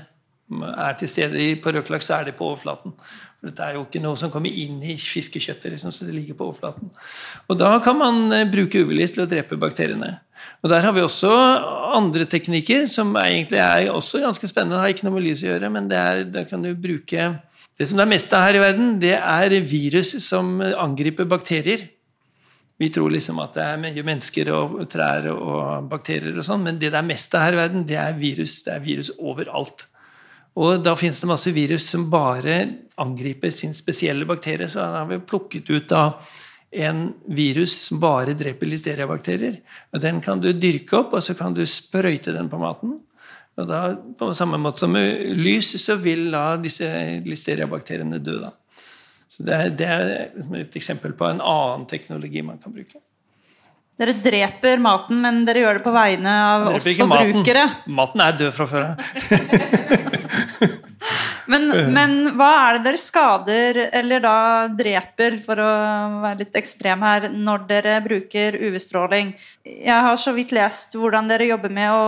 S6: er til stede på røkelaks, så er de på overflaten. For dette er jo ikke noe som kommer inn i fiskekjøttet, liksom, så det ligger på overflaten. Og da kan man eh, bruke UV-lys til å drepe bakteriene. Og der har vi også andre teknikker som egentlig er også ganske spennende. Det har ikke noe med lys å gjøre, men det er, da kan du bruke Det som det er mest av her i verden, det er virus som angriper bakterier. Vi tror liksom at det er mye mennesker og trær og bakterier og sånn, men det det er mest av her i verden, det er virus. Det er virus overalt. Og da finnes det masse virus som bare angriper sin spesielle bakterie. Så da har vi plukket ut da en virus som bare dreper listeriabakterier. Og Den kan du dyrke opp, og så kan du sprøyte den på maten. Og da, På samme måte som med lys, så vil da disse listeriabakteriene dø. da. Så Det er, det er et eksempel på en annen teknologi man kan bruke.
S3: Dere dreper maten, men dere gjør det på vegne av oss forbrukere.
S6: Maten. maten er død fra før av.
S3: Men, men hva er det dere skader, eller da dreper, for å være litt ekstrem her, når dere bruker UV-stråling? Jeg har så vidt lest hvordan dere jobber med å,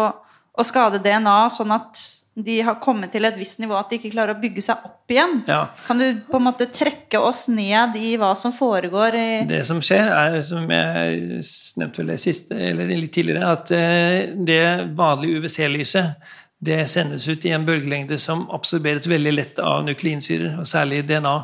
S3: å skade DNA, sånn at de har kommet til et visst nivå at de ikke klarer å bygge seg opp igjen.
S6: Ja.
S3: Kan du på en måte trekke oss ned i hva som foregår i
S6: Det som skjer, er, som jeg nevnte vel siste, eller litt tidligere, at eh, det vanlige UVC-lyset det sendes ut i en bølgelengde som absorberes veldig lett av nukleinsyrer, og særlig DNA,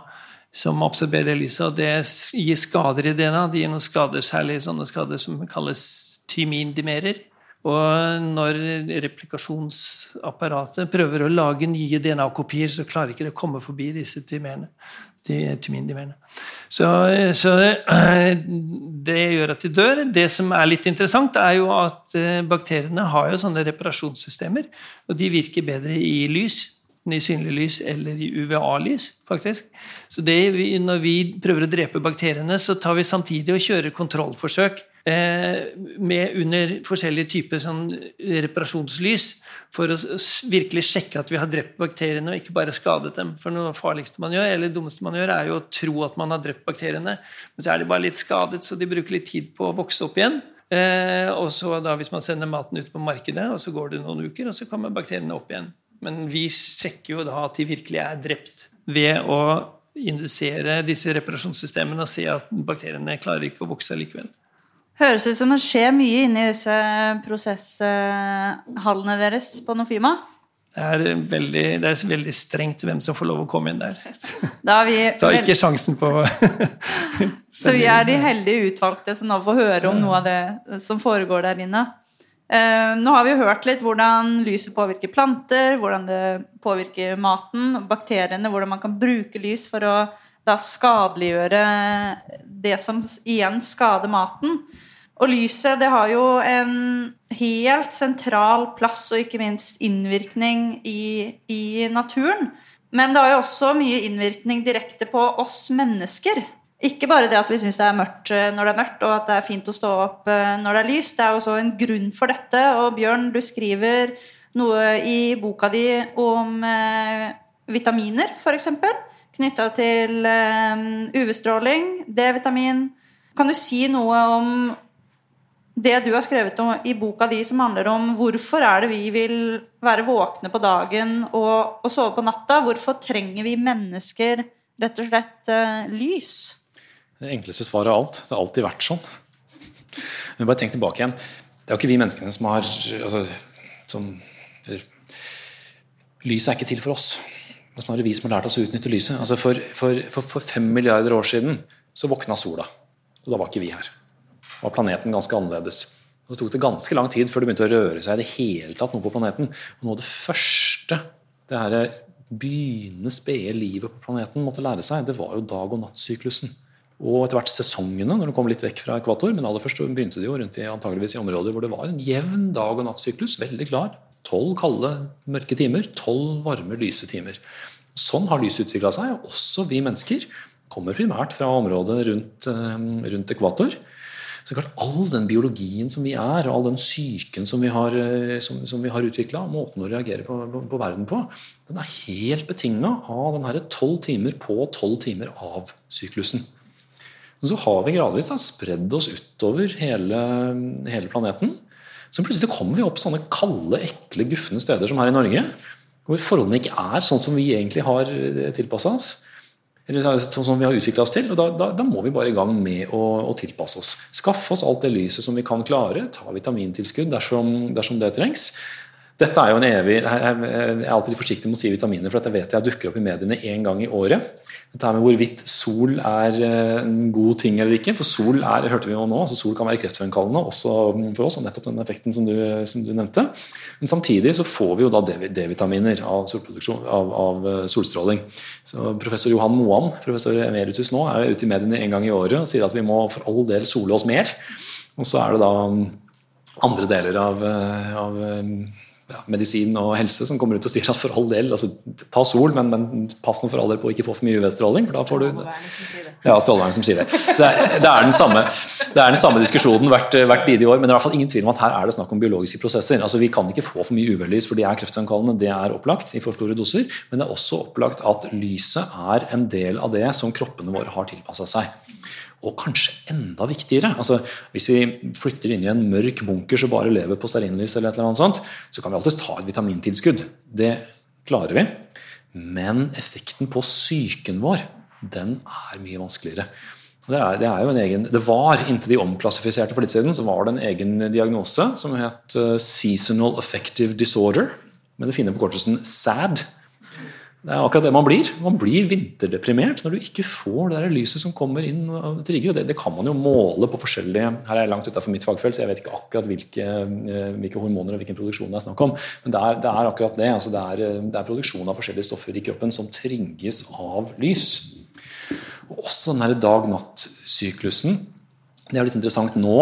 S6: som absorberer lyset. og Det gir skader i DNA. Det gir noen skader, særlig sånne skader som kalles tymindimerer. Og når replikasjonsapparatet prøver å lage nye DNA-kopier, så klarer ikke det å komme forbi disse tymerene. De tymindimerene. Så, så det gjør at de dør. Det som er litt interessant, er jo at eh, bakteriene har jo sånne reparasjonssystemer, og de virker bedre i lys i synlig lys eller i UVA-lys, faktisk. Så vi, når vi prøver å drepe bakteriene, så tar vi samtidig og kjører kontrollforsøk eh, med under forskjellige typer sånn reparasjonslys for å virkelig sjekke at vi har drept bakteriene og ikke bare skadet dem. For noe farligste man gjør, eller dummeste man gjør, er jo å tro at man har drept bakteriene, men så er de bare litt skadet, så de bruker litt tid på å vokse opp igjen. Eh, og så da hvis man sender maten ut på markedet, og så går det noen uker, og så kommer bakteriene opp igjen. Men vi sjekker jo da at de virkelig er drept ved å indusere disse reparasjonssystemene og se at bakteriene klarer ikke å vokse likevel.
S3: Høres ut som det skjer mye inni disse prosesshallene deres på Nofima.
S6: Det er, veldig, det er veldig strengt hvem som får lov å komme inn der.
S3: Da er vi
S6: Ta ikke sjansen på
S3: Så vi er de heldige utvalgte som nå får høre om noe av det som foregår der inne. Eh, nå har vi jo hørt litt hvordan lyset påvirker planter, hvordan det påvirker maten, bakteriene, hvordan man kan bruke lys for å da skadeliggjøre det som igjen skader maten. Og lyset det har jo en helt sentral plass og ikke minst innvirkning i, i naturen. Men det har jo også mye innvirkning direkte på oss mennesker. Ikke bare det at vi syns det er mørkt eh, når det er mørkt, og at det er fint å stå opp eh, når det er lyst. Det er også en grunn for dette. Og Bjørn, du skriver noe i boka di om eh, vitaminer, f.eks. Knytta til eh, UV-stråling, D-vitamin. Kan du si noe om det du har skrevet om, i boka di som handler om hvorfor er det vi vil være våkne på dagen og, og sove på natta? Hvorfor trenger vi mennesker rett og slett eh, lys?
S4: Det enkleste svaret av alt. Det har alltid vært sånn. Men bare tenk tilbake igjen. Det er jo ikke vi menneskene som har altså, som, Lyset er ikke til for oss. Det er snarere vi som har lært oss å utnytte lyset. Altså for, for, for, for fem milliarder år siden så våkna sola. Og da var ikke vi her. Da var planeten ganske annerledes. Og så tok det ganske lang tid før det begynte å røre seg i det hele tatt noe på planeten. Og noe av det første det her begynnende spede livet på planeten måtte lære seg, det var jo dag- og nattsyklusen. Og etter hvert sesongene, når du kom litt vekk fra ekvator. Men aller først begynte de jo rundt i, antageligvis i områder hvor det var en jevn dag- og nattsyklus. Veldig klar. Tolv kalde, mørke timer. Tolv varme, lyse timer. Sånn har lyset utvikla seg. og Også vi mennesker kommer primært fra området rundt, eh, rundt ekvator. Så klart All den biologien som vi er, og all den psyken som vi har, eh, som, som har utvikla, måten å reagere på, på, på, verden på, den er helt betinga av den tolv timer på tolv timer av syklusen. Men så har vi gradvis da, spredd oss utover hele, hele, planeten. Så plutselig kommer vi opp sånne kalde, ekle, gufne steder som her i Norge. Hvor forholdene ikke er sånn som vi egentlig har eh, tilpassa oss. Eller sånn som vi har utvikla oss til. og da, da, da, må vi bare i gang med å, å, tilpasse oss. Skaffe oss alt det lyset som vi kan klare. Ta vitamintilskudd dersom, dersom det trengs. Dette er jo en evig, Jeg er alltid forsiktig med å si vitaminer, for dette vet jeg dukker opp i mediene én gang i året. Dette her med hvorvidt sol er eh, en god ting eller ikke. For sol er, hørte vi jo nå, altså sol kan være kreftfremkallende også for oss. og nettopp den effekten som du, som du nevnte. Men samtidig så får vi jo da D-vitaminer av, av, av, eh, solstråling. Så Professor Johan Moan, professor emeritus nå, er ute i mediene en gang i året og sier at vi må for all del sole oss mer. Og så er det da andre deler av, eh, av ja, medisin og helse som kommer ut og sier at for all del, altså, ta sol, men, men pass nå for all del på å ikke få for mye UV-stråling. for da får du... Ja, strålevernet som sier det. Så det er, det er, den, samme, det er den samme diskusjonen hvert, hvert bidige år, men det er i hvert fall ingen tvil om at her er det snakk om biologiske prosesser. Altså, Vi kan ikke få for mye UV-lys, for de er kreftfremkallende. Det er opplagt i for store doser. Men det er også opplagt at lyset er en del av det som kroppene våre har tilpassa seg. Og kanskje enda viktigere altså Hvis vi flytter inn i en mørk bunker som bare lever på stearinlys, eller eller så kan vi alltids ta et vitamintilskudd. Det klarer vi. Men effekten på psyken vår, den er mye vanskeligere. Det, er, det, er egen, det var, Inntil de omklassifiserte for litt siden, så var det en egen diagnose som het uh, Seasonal Affective Disorder, med det fine forkortelsen SAD. Det er akkurat det man blir. Man blir vinterdeprimert når du ikke får det der lyset som kommer inn og trigger. Det, det kan man jo måle på forskjellige Her er jeg langt utenfor mitt fagfelt, så jeg vet ikke akkurat hvilke, eh, hvilke hormoner og hvilken produksjon det er snakk om. Men det er, det er akkurat det. Altså det, er, det, er, produksjon av forskjellige stoffer i kroppen som trigges av lys. Og også den dag-natt-syklusen. Det er litt interessant nå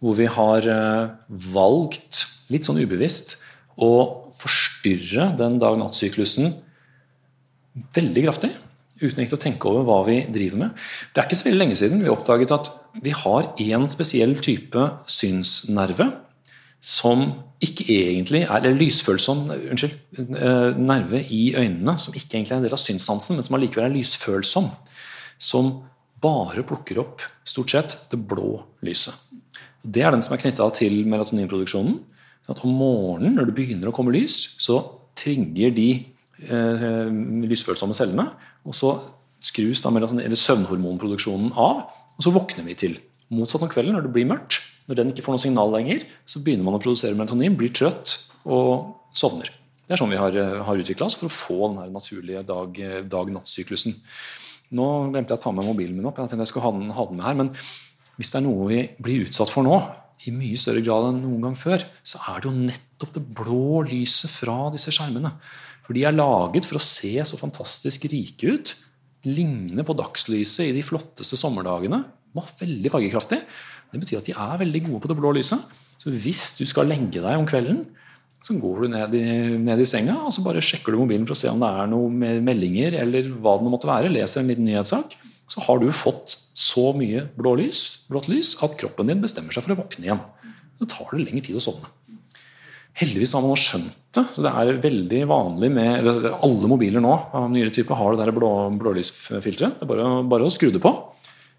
S4: hvor vi har eh, valgt, litt sånn ubevisst, å forstyrre den dag-natt-syklusen veldig kraftig. Uten ikke å tenke over hva vi driver med. Det er ikke så veldig lenge siden vi oppdaget at vi har én spesiell type synsnerve som ikke egentlig er eller lysfølsom unnskyld, eh, nerve i øynene, som ikke egentlig er en del av synssansen, men som allikevel er lysfølsom. Som bare plukker opp stort sett det blå lyset. Det er den som er knytta til melatoninproduksjonen. At om morgenen når det begynner å komme lys, så trigger de lysfølsomme cellene. Og så skrus da eller søvnhormonproduksjonen av, og så våkner vi til. Motsatt om kvelden, når det blir mørkt, når den ikke får noe signal lenger, så begynner man å produsere melatonin, blir trøtt og sovner. Det er sånn vi har, eh, har utvikla oss for å få den naturlige dag-natt-syklusen. Nå glemte jeg å ta med mobilen min opp. jeg tenkte jeg skulle ha den, ha den med her, men hvis det er noe vi blir utsatt for nå, i mye større grad enn noen gang før, så er det jo nettopp det blå lyset fra disse skjermene. For de er laget for å se så fantastisk rike ut. Ligne på dagslyset i de flotteste sommerdagene. Veldig fargekraftig. Det betyr at de er veldig gode på det blå lyset. Så hvis du skal legge deg om kvelden, Så går du ned i, ned i senga og så bare sjekker du mobilen for å se om det er noen meldinger eller hva det måtte være. Leser en liten nyhetssak. Så har du fått så mye blå blått lys at kroppen din bestemmer seg for å våkne igjen. Så tar det lengre tid å sovne. Heldigvis har man nå skjønt det. så Det er veldig vanlig med Alle mobiler nå av nyere type har det der blå, blålysfilteret. Det er bare, bare, å skru det på.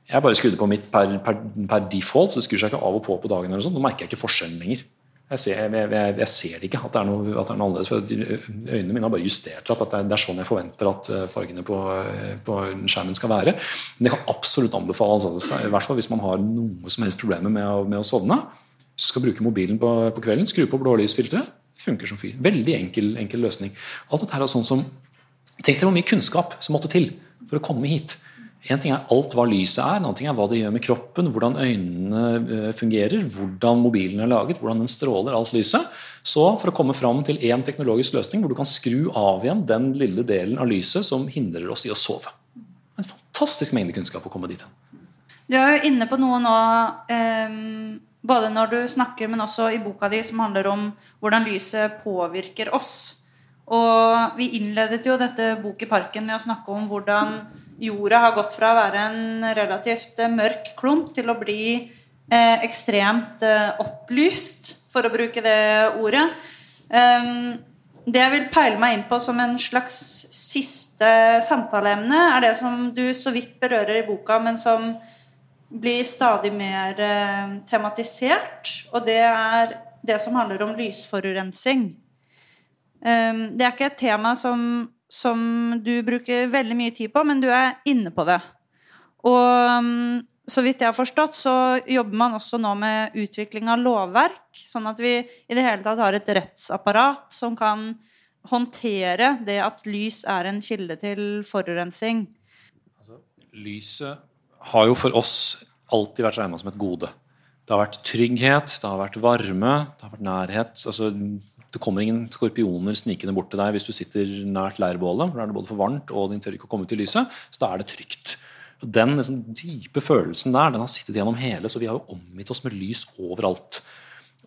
S4: Jeg bare skrudde på mitt per, per, per default, så det skrur seg ikke av og på på dagen. eller sånt. Nå merker jeg ikke forskjellen lenger. Jeg ser, jeg, jeg, jeg ser, det ikke, at det, er noe, det er noe annerledes. for Øynene mine har bare justert seg. at det er, det er, sånn jeg forventer at eh, fargene på, eh, på, skjermen skal være. Men det kan absolutt anbefales. Altså, I hvert fall hvis man har noe som helst problemer med, med, å sovne. Hvis du skal bruke mobilen på, på kvelden, skru på blålysfilteret. Funker som fyr. Veldig enkel, enkel løsning. Alt dette er sånn som Tenk deg hvor mye kunnskap som måtte til for å komme hit. En ting er alt hva lyset er, en annen ting er hva det gjør med kroppen, hvordan øynene eh, fungerer, hvordan mobilen er laget, hvordan den stråler alt lyset. Så for å komme fram til én teknologisk løsning hvor du kan skru av igjen den lille delen av lyset som hindrer oss i å sove. En fantastisk mengde kunnskap å komme dit hen.
S3: Du er jo inne på noe nå, eh, både når du snakker, men også i boka di, som handler om hvordan lyset påvirker oss. Og vi innledet jo dette Bok i parken med å snakke om hvordan jorda har gått fra å være en relativt eh, mørk klump til å bli eh, ekstremt eh, opplyst, for å bruke det ordet. Um, det jeg vil peile meg inn på som en slags siste samtaleemne, er det som du så vidt berører i boka, men som blir stadig mer eh, tematisert. Og det er det som handler om lysforurensing. Um, det er ikke et tema som som du bruker veldig mye tid på, men du er inne på det. Og så vidt jeg har forstått, så jobber man også nå med utvikling av lovverk, sånn at vi i det hele tatt har et rettsapparat som kan håndtere det at lys er en kilde til forurensing.
S4: Altså, lyset har jo for oss alltid vært regna som et gode. Det har vært trygghet, det har vært varme, det har vært nærhet. Altså, det kommer ingen skorpioner snikende bort til deg hvis du sitter nært leirbålet. for Da er det både for varmt, og den tør ikke å komme ut i lyset. Så da er det trygt. Den liksom, dype følelsen der den har sittet gjennom hele, så vi har jo omgitt oss med lys overalt.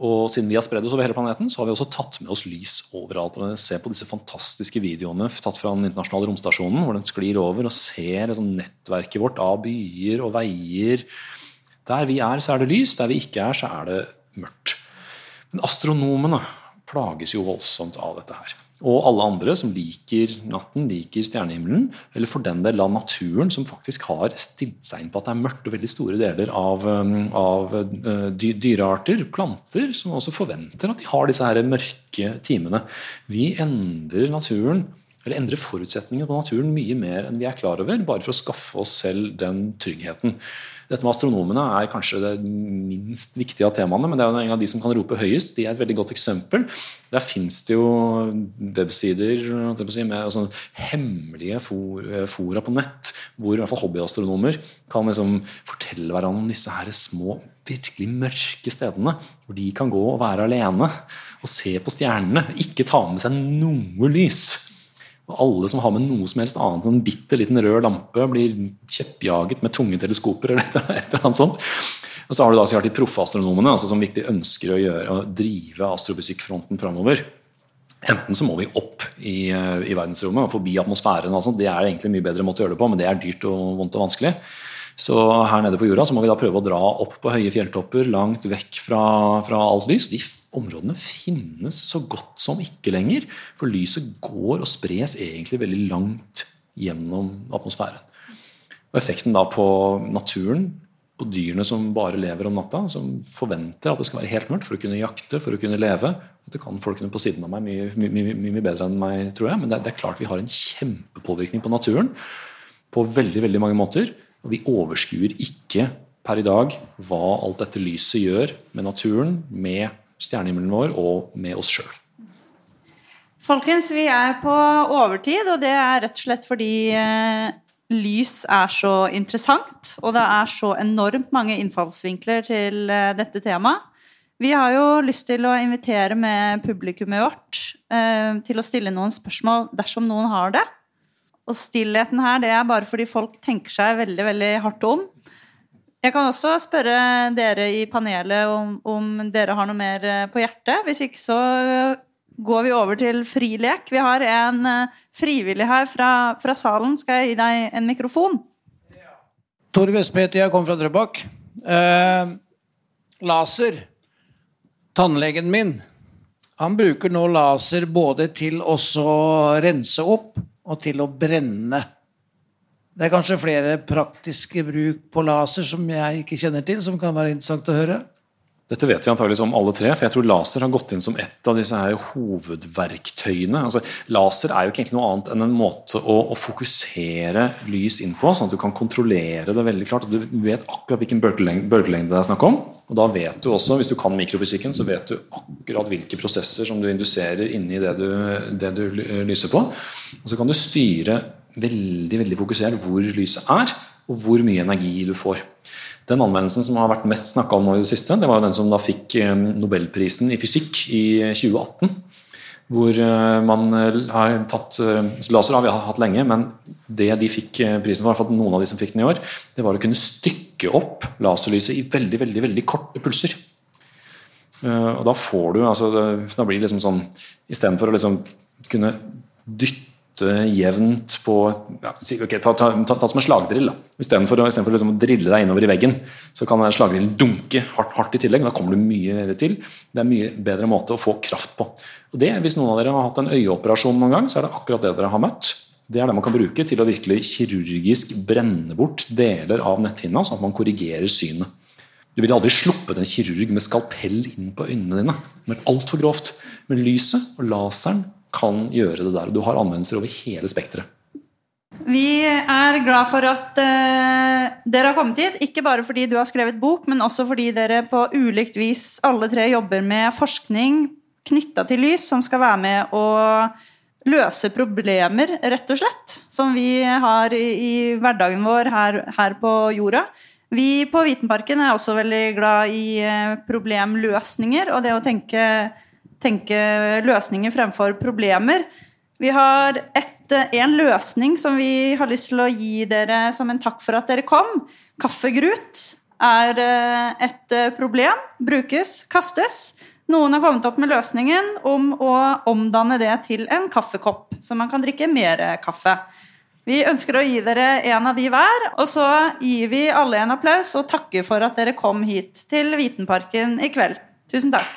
S4: Og siden vi har spredd oss over hele planeten, så har vi også tatt med oss lys overalt. Og Se på disse fantastiske videoene tatt fra den internasjonale romstasjonen, hvor den sklir over og ser liksom, nettverket vårt av byer og veier. Der vi er, så er det lys. Der vi ikke er, så er det mørkt. Men astronomene plages jo voldsomt av dette her. Og alle andre som liker natten, liker stjernehimmelen, eller for den del av naturen, som faktisk har stilt seg inn på at det er mørkt, og veldig store deler av, um, av dy, dyrearter, planter, som også forventer at de har disse her mørke timene. Vi endrer naturen eller endrer forutsetningene på naturen mye mer enn vi er klar over, bare for å skaffe oss selv den tryggheten. Dette med astronomene er kanskje det minst viktige av temaene, men det er jo en av de som kan rope høyest. De er et veldig godt eksempel. Der fins det jo websider med sånne hemmelige fora på nett hvor i hvert fall hobbyastronomer kan liksom fortelle hverandre om disse her små, virkelig mørke stedene hvor de kan gå og være alene og se på stjernene. Ikke ta med seg noe lys. Og alle som har med noe som helst annet enn en bitte liten rød lampe, blir kjeppjaget med tunge teleskoper eller et eller annet sånt. Og så har du da de proffe astronomene altså som virkelig ønsker å, gjøre, å drive astrofysikkfronten framover. Enten så må vi opp i, eh, i verdensrommet og forbi atmosfæren. Altså. Det er egentlig mye bedre måte å gjøre det på, men det er dyrt og vondt og vanskelig. Så her nede på jorda så må vi da prøve å dra opp på høye fjelltopper, langt vekk fra, fra alt lys. De områdene finnes så godt som ikke lenger. For lyset går og spres egentlig veldig langt gjennom atmosfæren. Og effekten da på naturen, på dyrene som bare lever om natta, som forventer at det skal være helt mørkt for å kunne jakte, for å kunne leve. Det kan folkene på siden av meg mye, mye, mye, mye bedre enn meg, tror jeg. Men det, det, er klart vi har en kjempepåvirkning på naturen på veldig, veldig mange måter. Og vi overskuer ikke per i dag hva alt dette lyset gjør med naturen, med stjernehimmelen vår og med oss sjøl.
S3: Folkens, vi er på overtid, og det er rett og slett fordi eh, lys er så interessant, og det er så enormt mange innfallsvinkler til eh, dette temaet. Vi har jo lyst til å invitere med publikummet vårt eh, til å stille noen spørsmål dersom noen har det. Og stillheten her, det er bare fordi folk tenker seg veldig, veldig hardt om. Jeg kan også spørre dere i panelet om, om, dere har noe mer eh, på hjertet. Hvis ikke så går vi over til frilek. Vi har en eh, frivillig her fra, fra salen. Skal jeg gi deg en mikrofon?
S7: Tor Vestby heter jeg, kommer fra Drøbak. Eh, laser. Tannlegen min. Han bruker nå laser både til å rense opp og til å brenne. Det er kanskje flere praktiske bruk på laser som jeg ikke kjenner til, som kan være interessant å høre.
S4: Dette vet vi antageligvis om alle tre, for jeg tror laser har gått inn som et av disse her hovedverktøyene. Altså, laser er jo ikke egentlig noe annet enn en måte å, å, fokusere lys inn på, sånn at du kan kontrollere det veldig klart. og Du vet akkurat hvilken bølgelengde det er snakk om. Og da vet du også, hvis du kan mikrofysikken, så vet du akkurat hvilke prosesser som du induserer inni det du, det du lyser på. Og så kan du styre veldig, veldig fokusert hvor lyset er, og hvor mye energi du får. Den anvendelsen som har vært mest snakka om nå i det siste, det var jo den som da fikk eh, Nobelprisen i fysikk i 2018. Hvor eh, man eh, har tatt Laser har vi hatt lenge, men det de fikk prisen for, fall noen av de som fikk den i år, det var å kunne stykke opp laserlyset i veldig, veldig, veldig korte pulser. Og da får du altså, Da blir det liksom sånn Istedenfor å liksom kunne dytte jevnt på ja, okay, ta, ta, ta, ta, som en slagdrill. Istedenfor for liksom å drille deg innover i veggen, så kan slagdrillen dunke hardt, hardt, i tillegg. Da kommer du mye mer til. Det er en mye bedre måte å få kraft på. Og det, Hvis noen av dere har hatt en øyeoperasjon noen gang, så er det akkurat det dere har møtt. Det er det man kan bruke til å virkelig kirurgisk brenne bort deler av netthinna, sånn at man korrigerer synet. Du ville aldri sluppet en kirurg med skalpell inn på øynene dine. Det hadde vært altfor grovt. Men lyset og laseren kan gjøre det der. Du har anvendelser over hele spekteret.
S3: Vi er glad for at uh, dere har kommet hit. Ikke bare fordi du har skrevet bok, men også fordi dere på ulikt vis alle tre jobber med forskning knytta til lys, som skal være med å løse problemer, rett og slett, som vi har i, i hverdagen vår her, her, på jorda. Vi på Vitenparken er også veldig glad i uh, problemløsninger og det å tenke tenke løsninger fremfor problemer. Vi har eh, en løsning som vi har lyst til å gi dere som en takk for at dere kom. Kaffegrut er eh, et eh, problem. Brukes, kastes. Noen har kommet opp med løsningen om å omdanne det til en kaffekopp, så man kan drikke mer kaffe. Vi ønsker å gi dere en av de hver, og så gir vi alle en applaus og takker for at dere kom hit til Vitenparken i kveld. Tusen takk.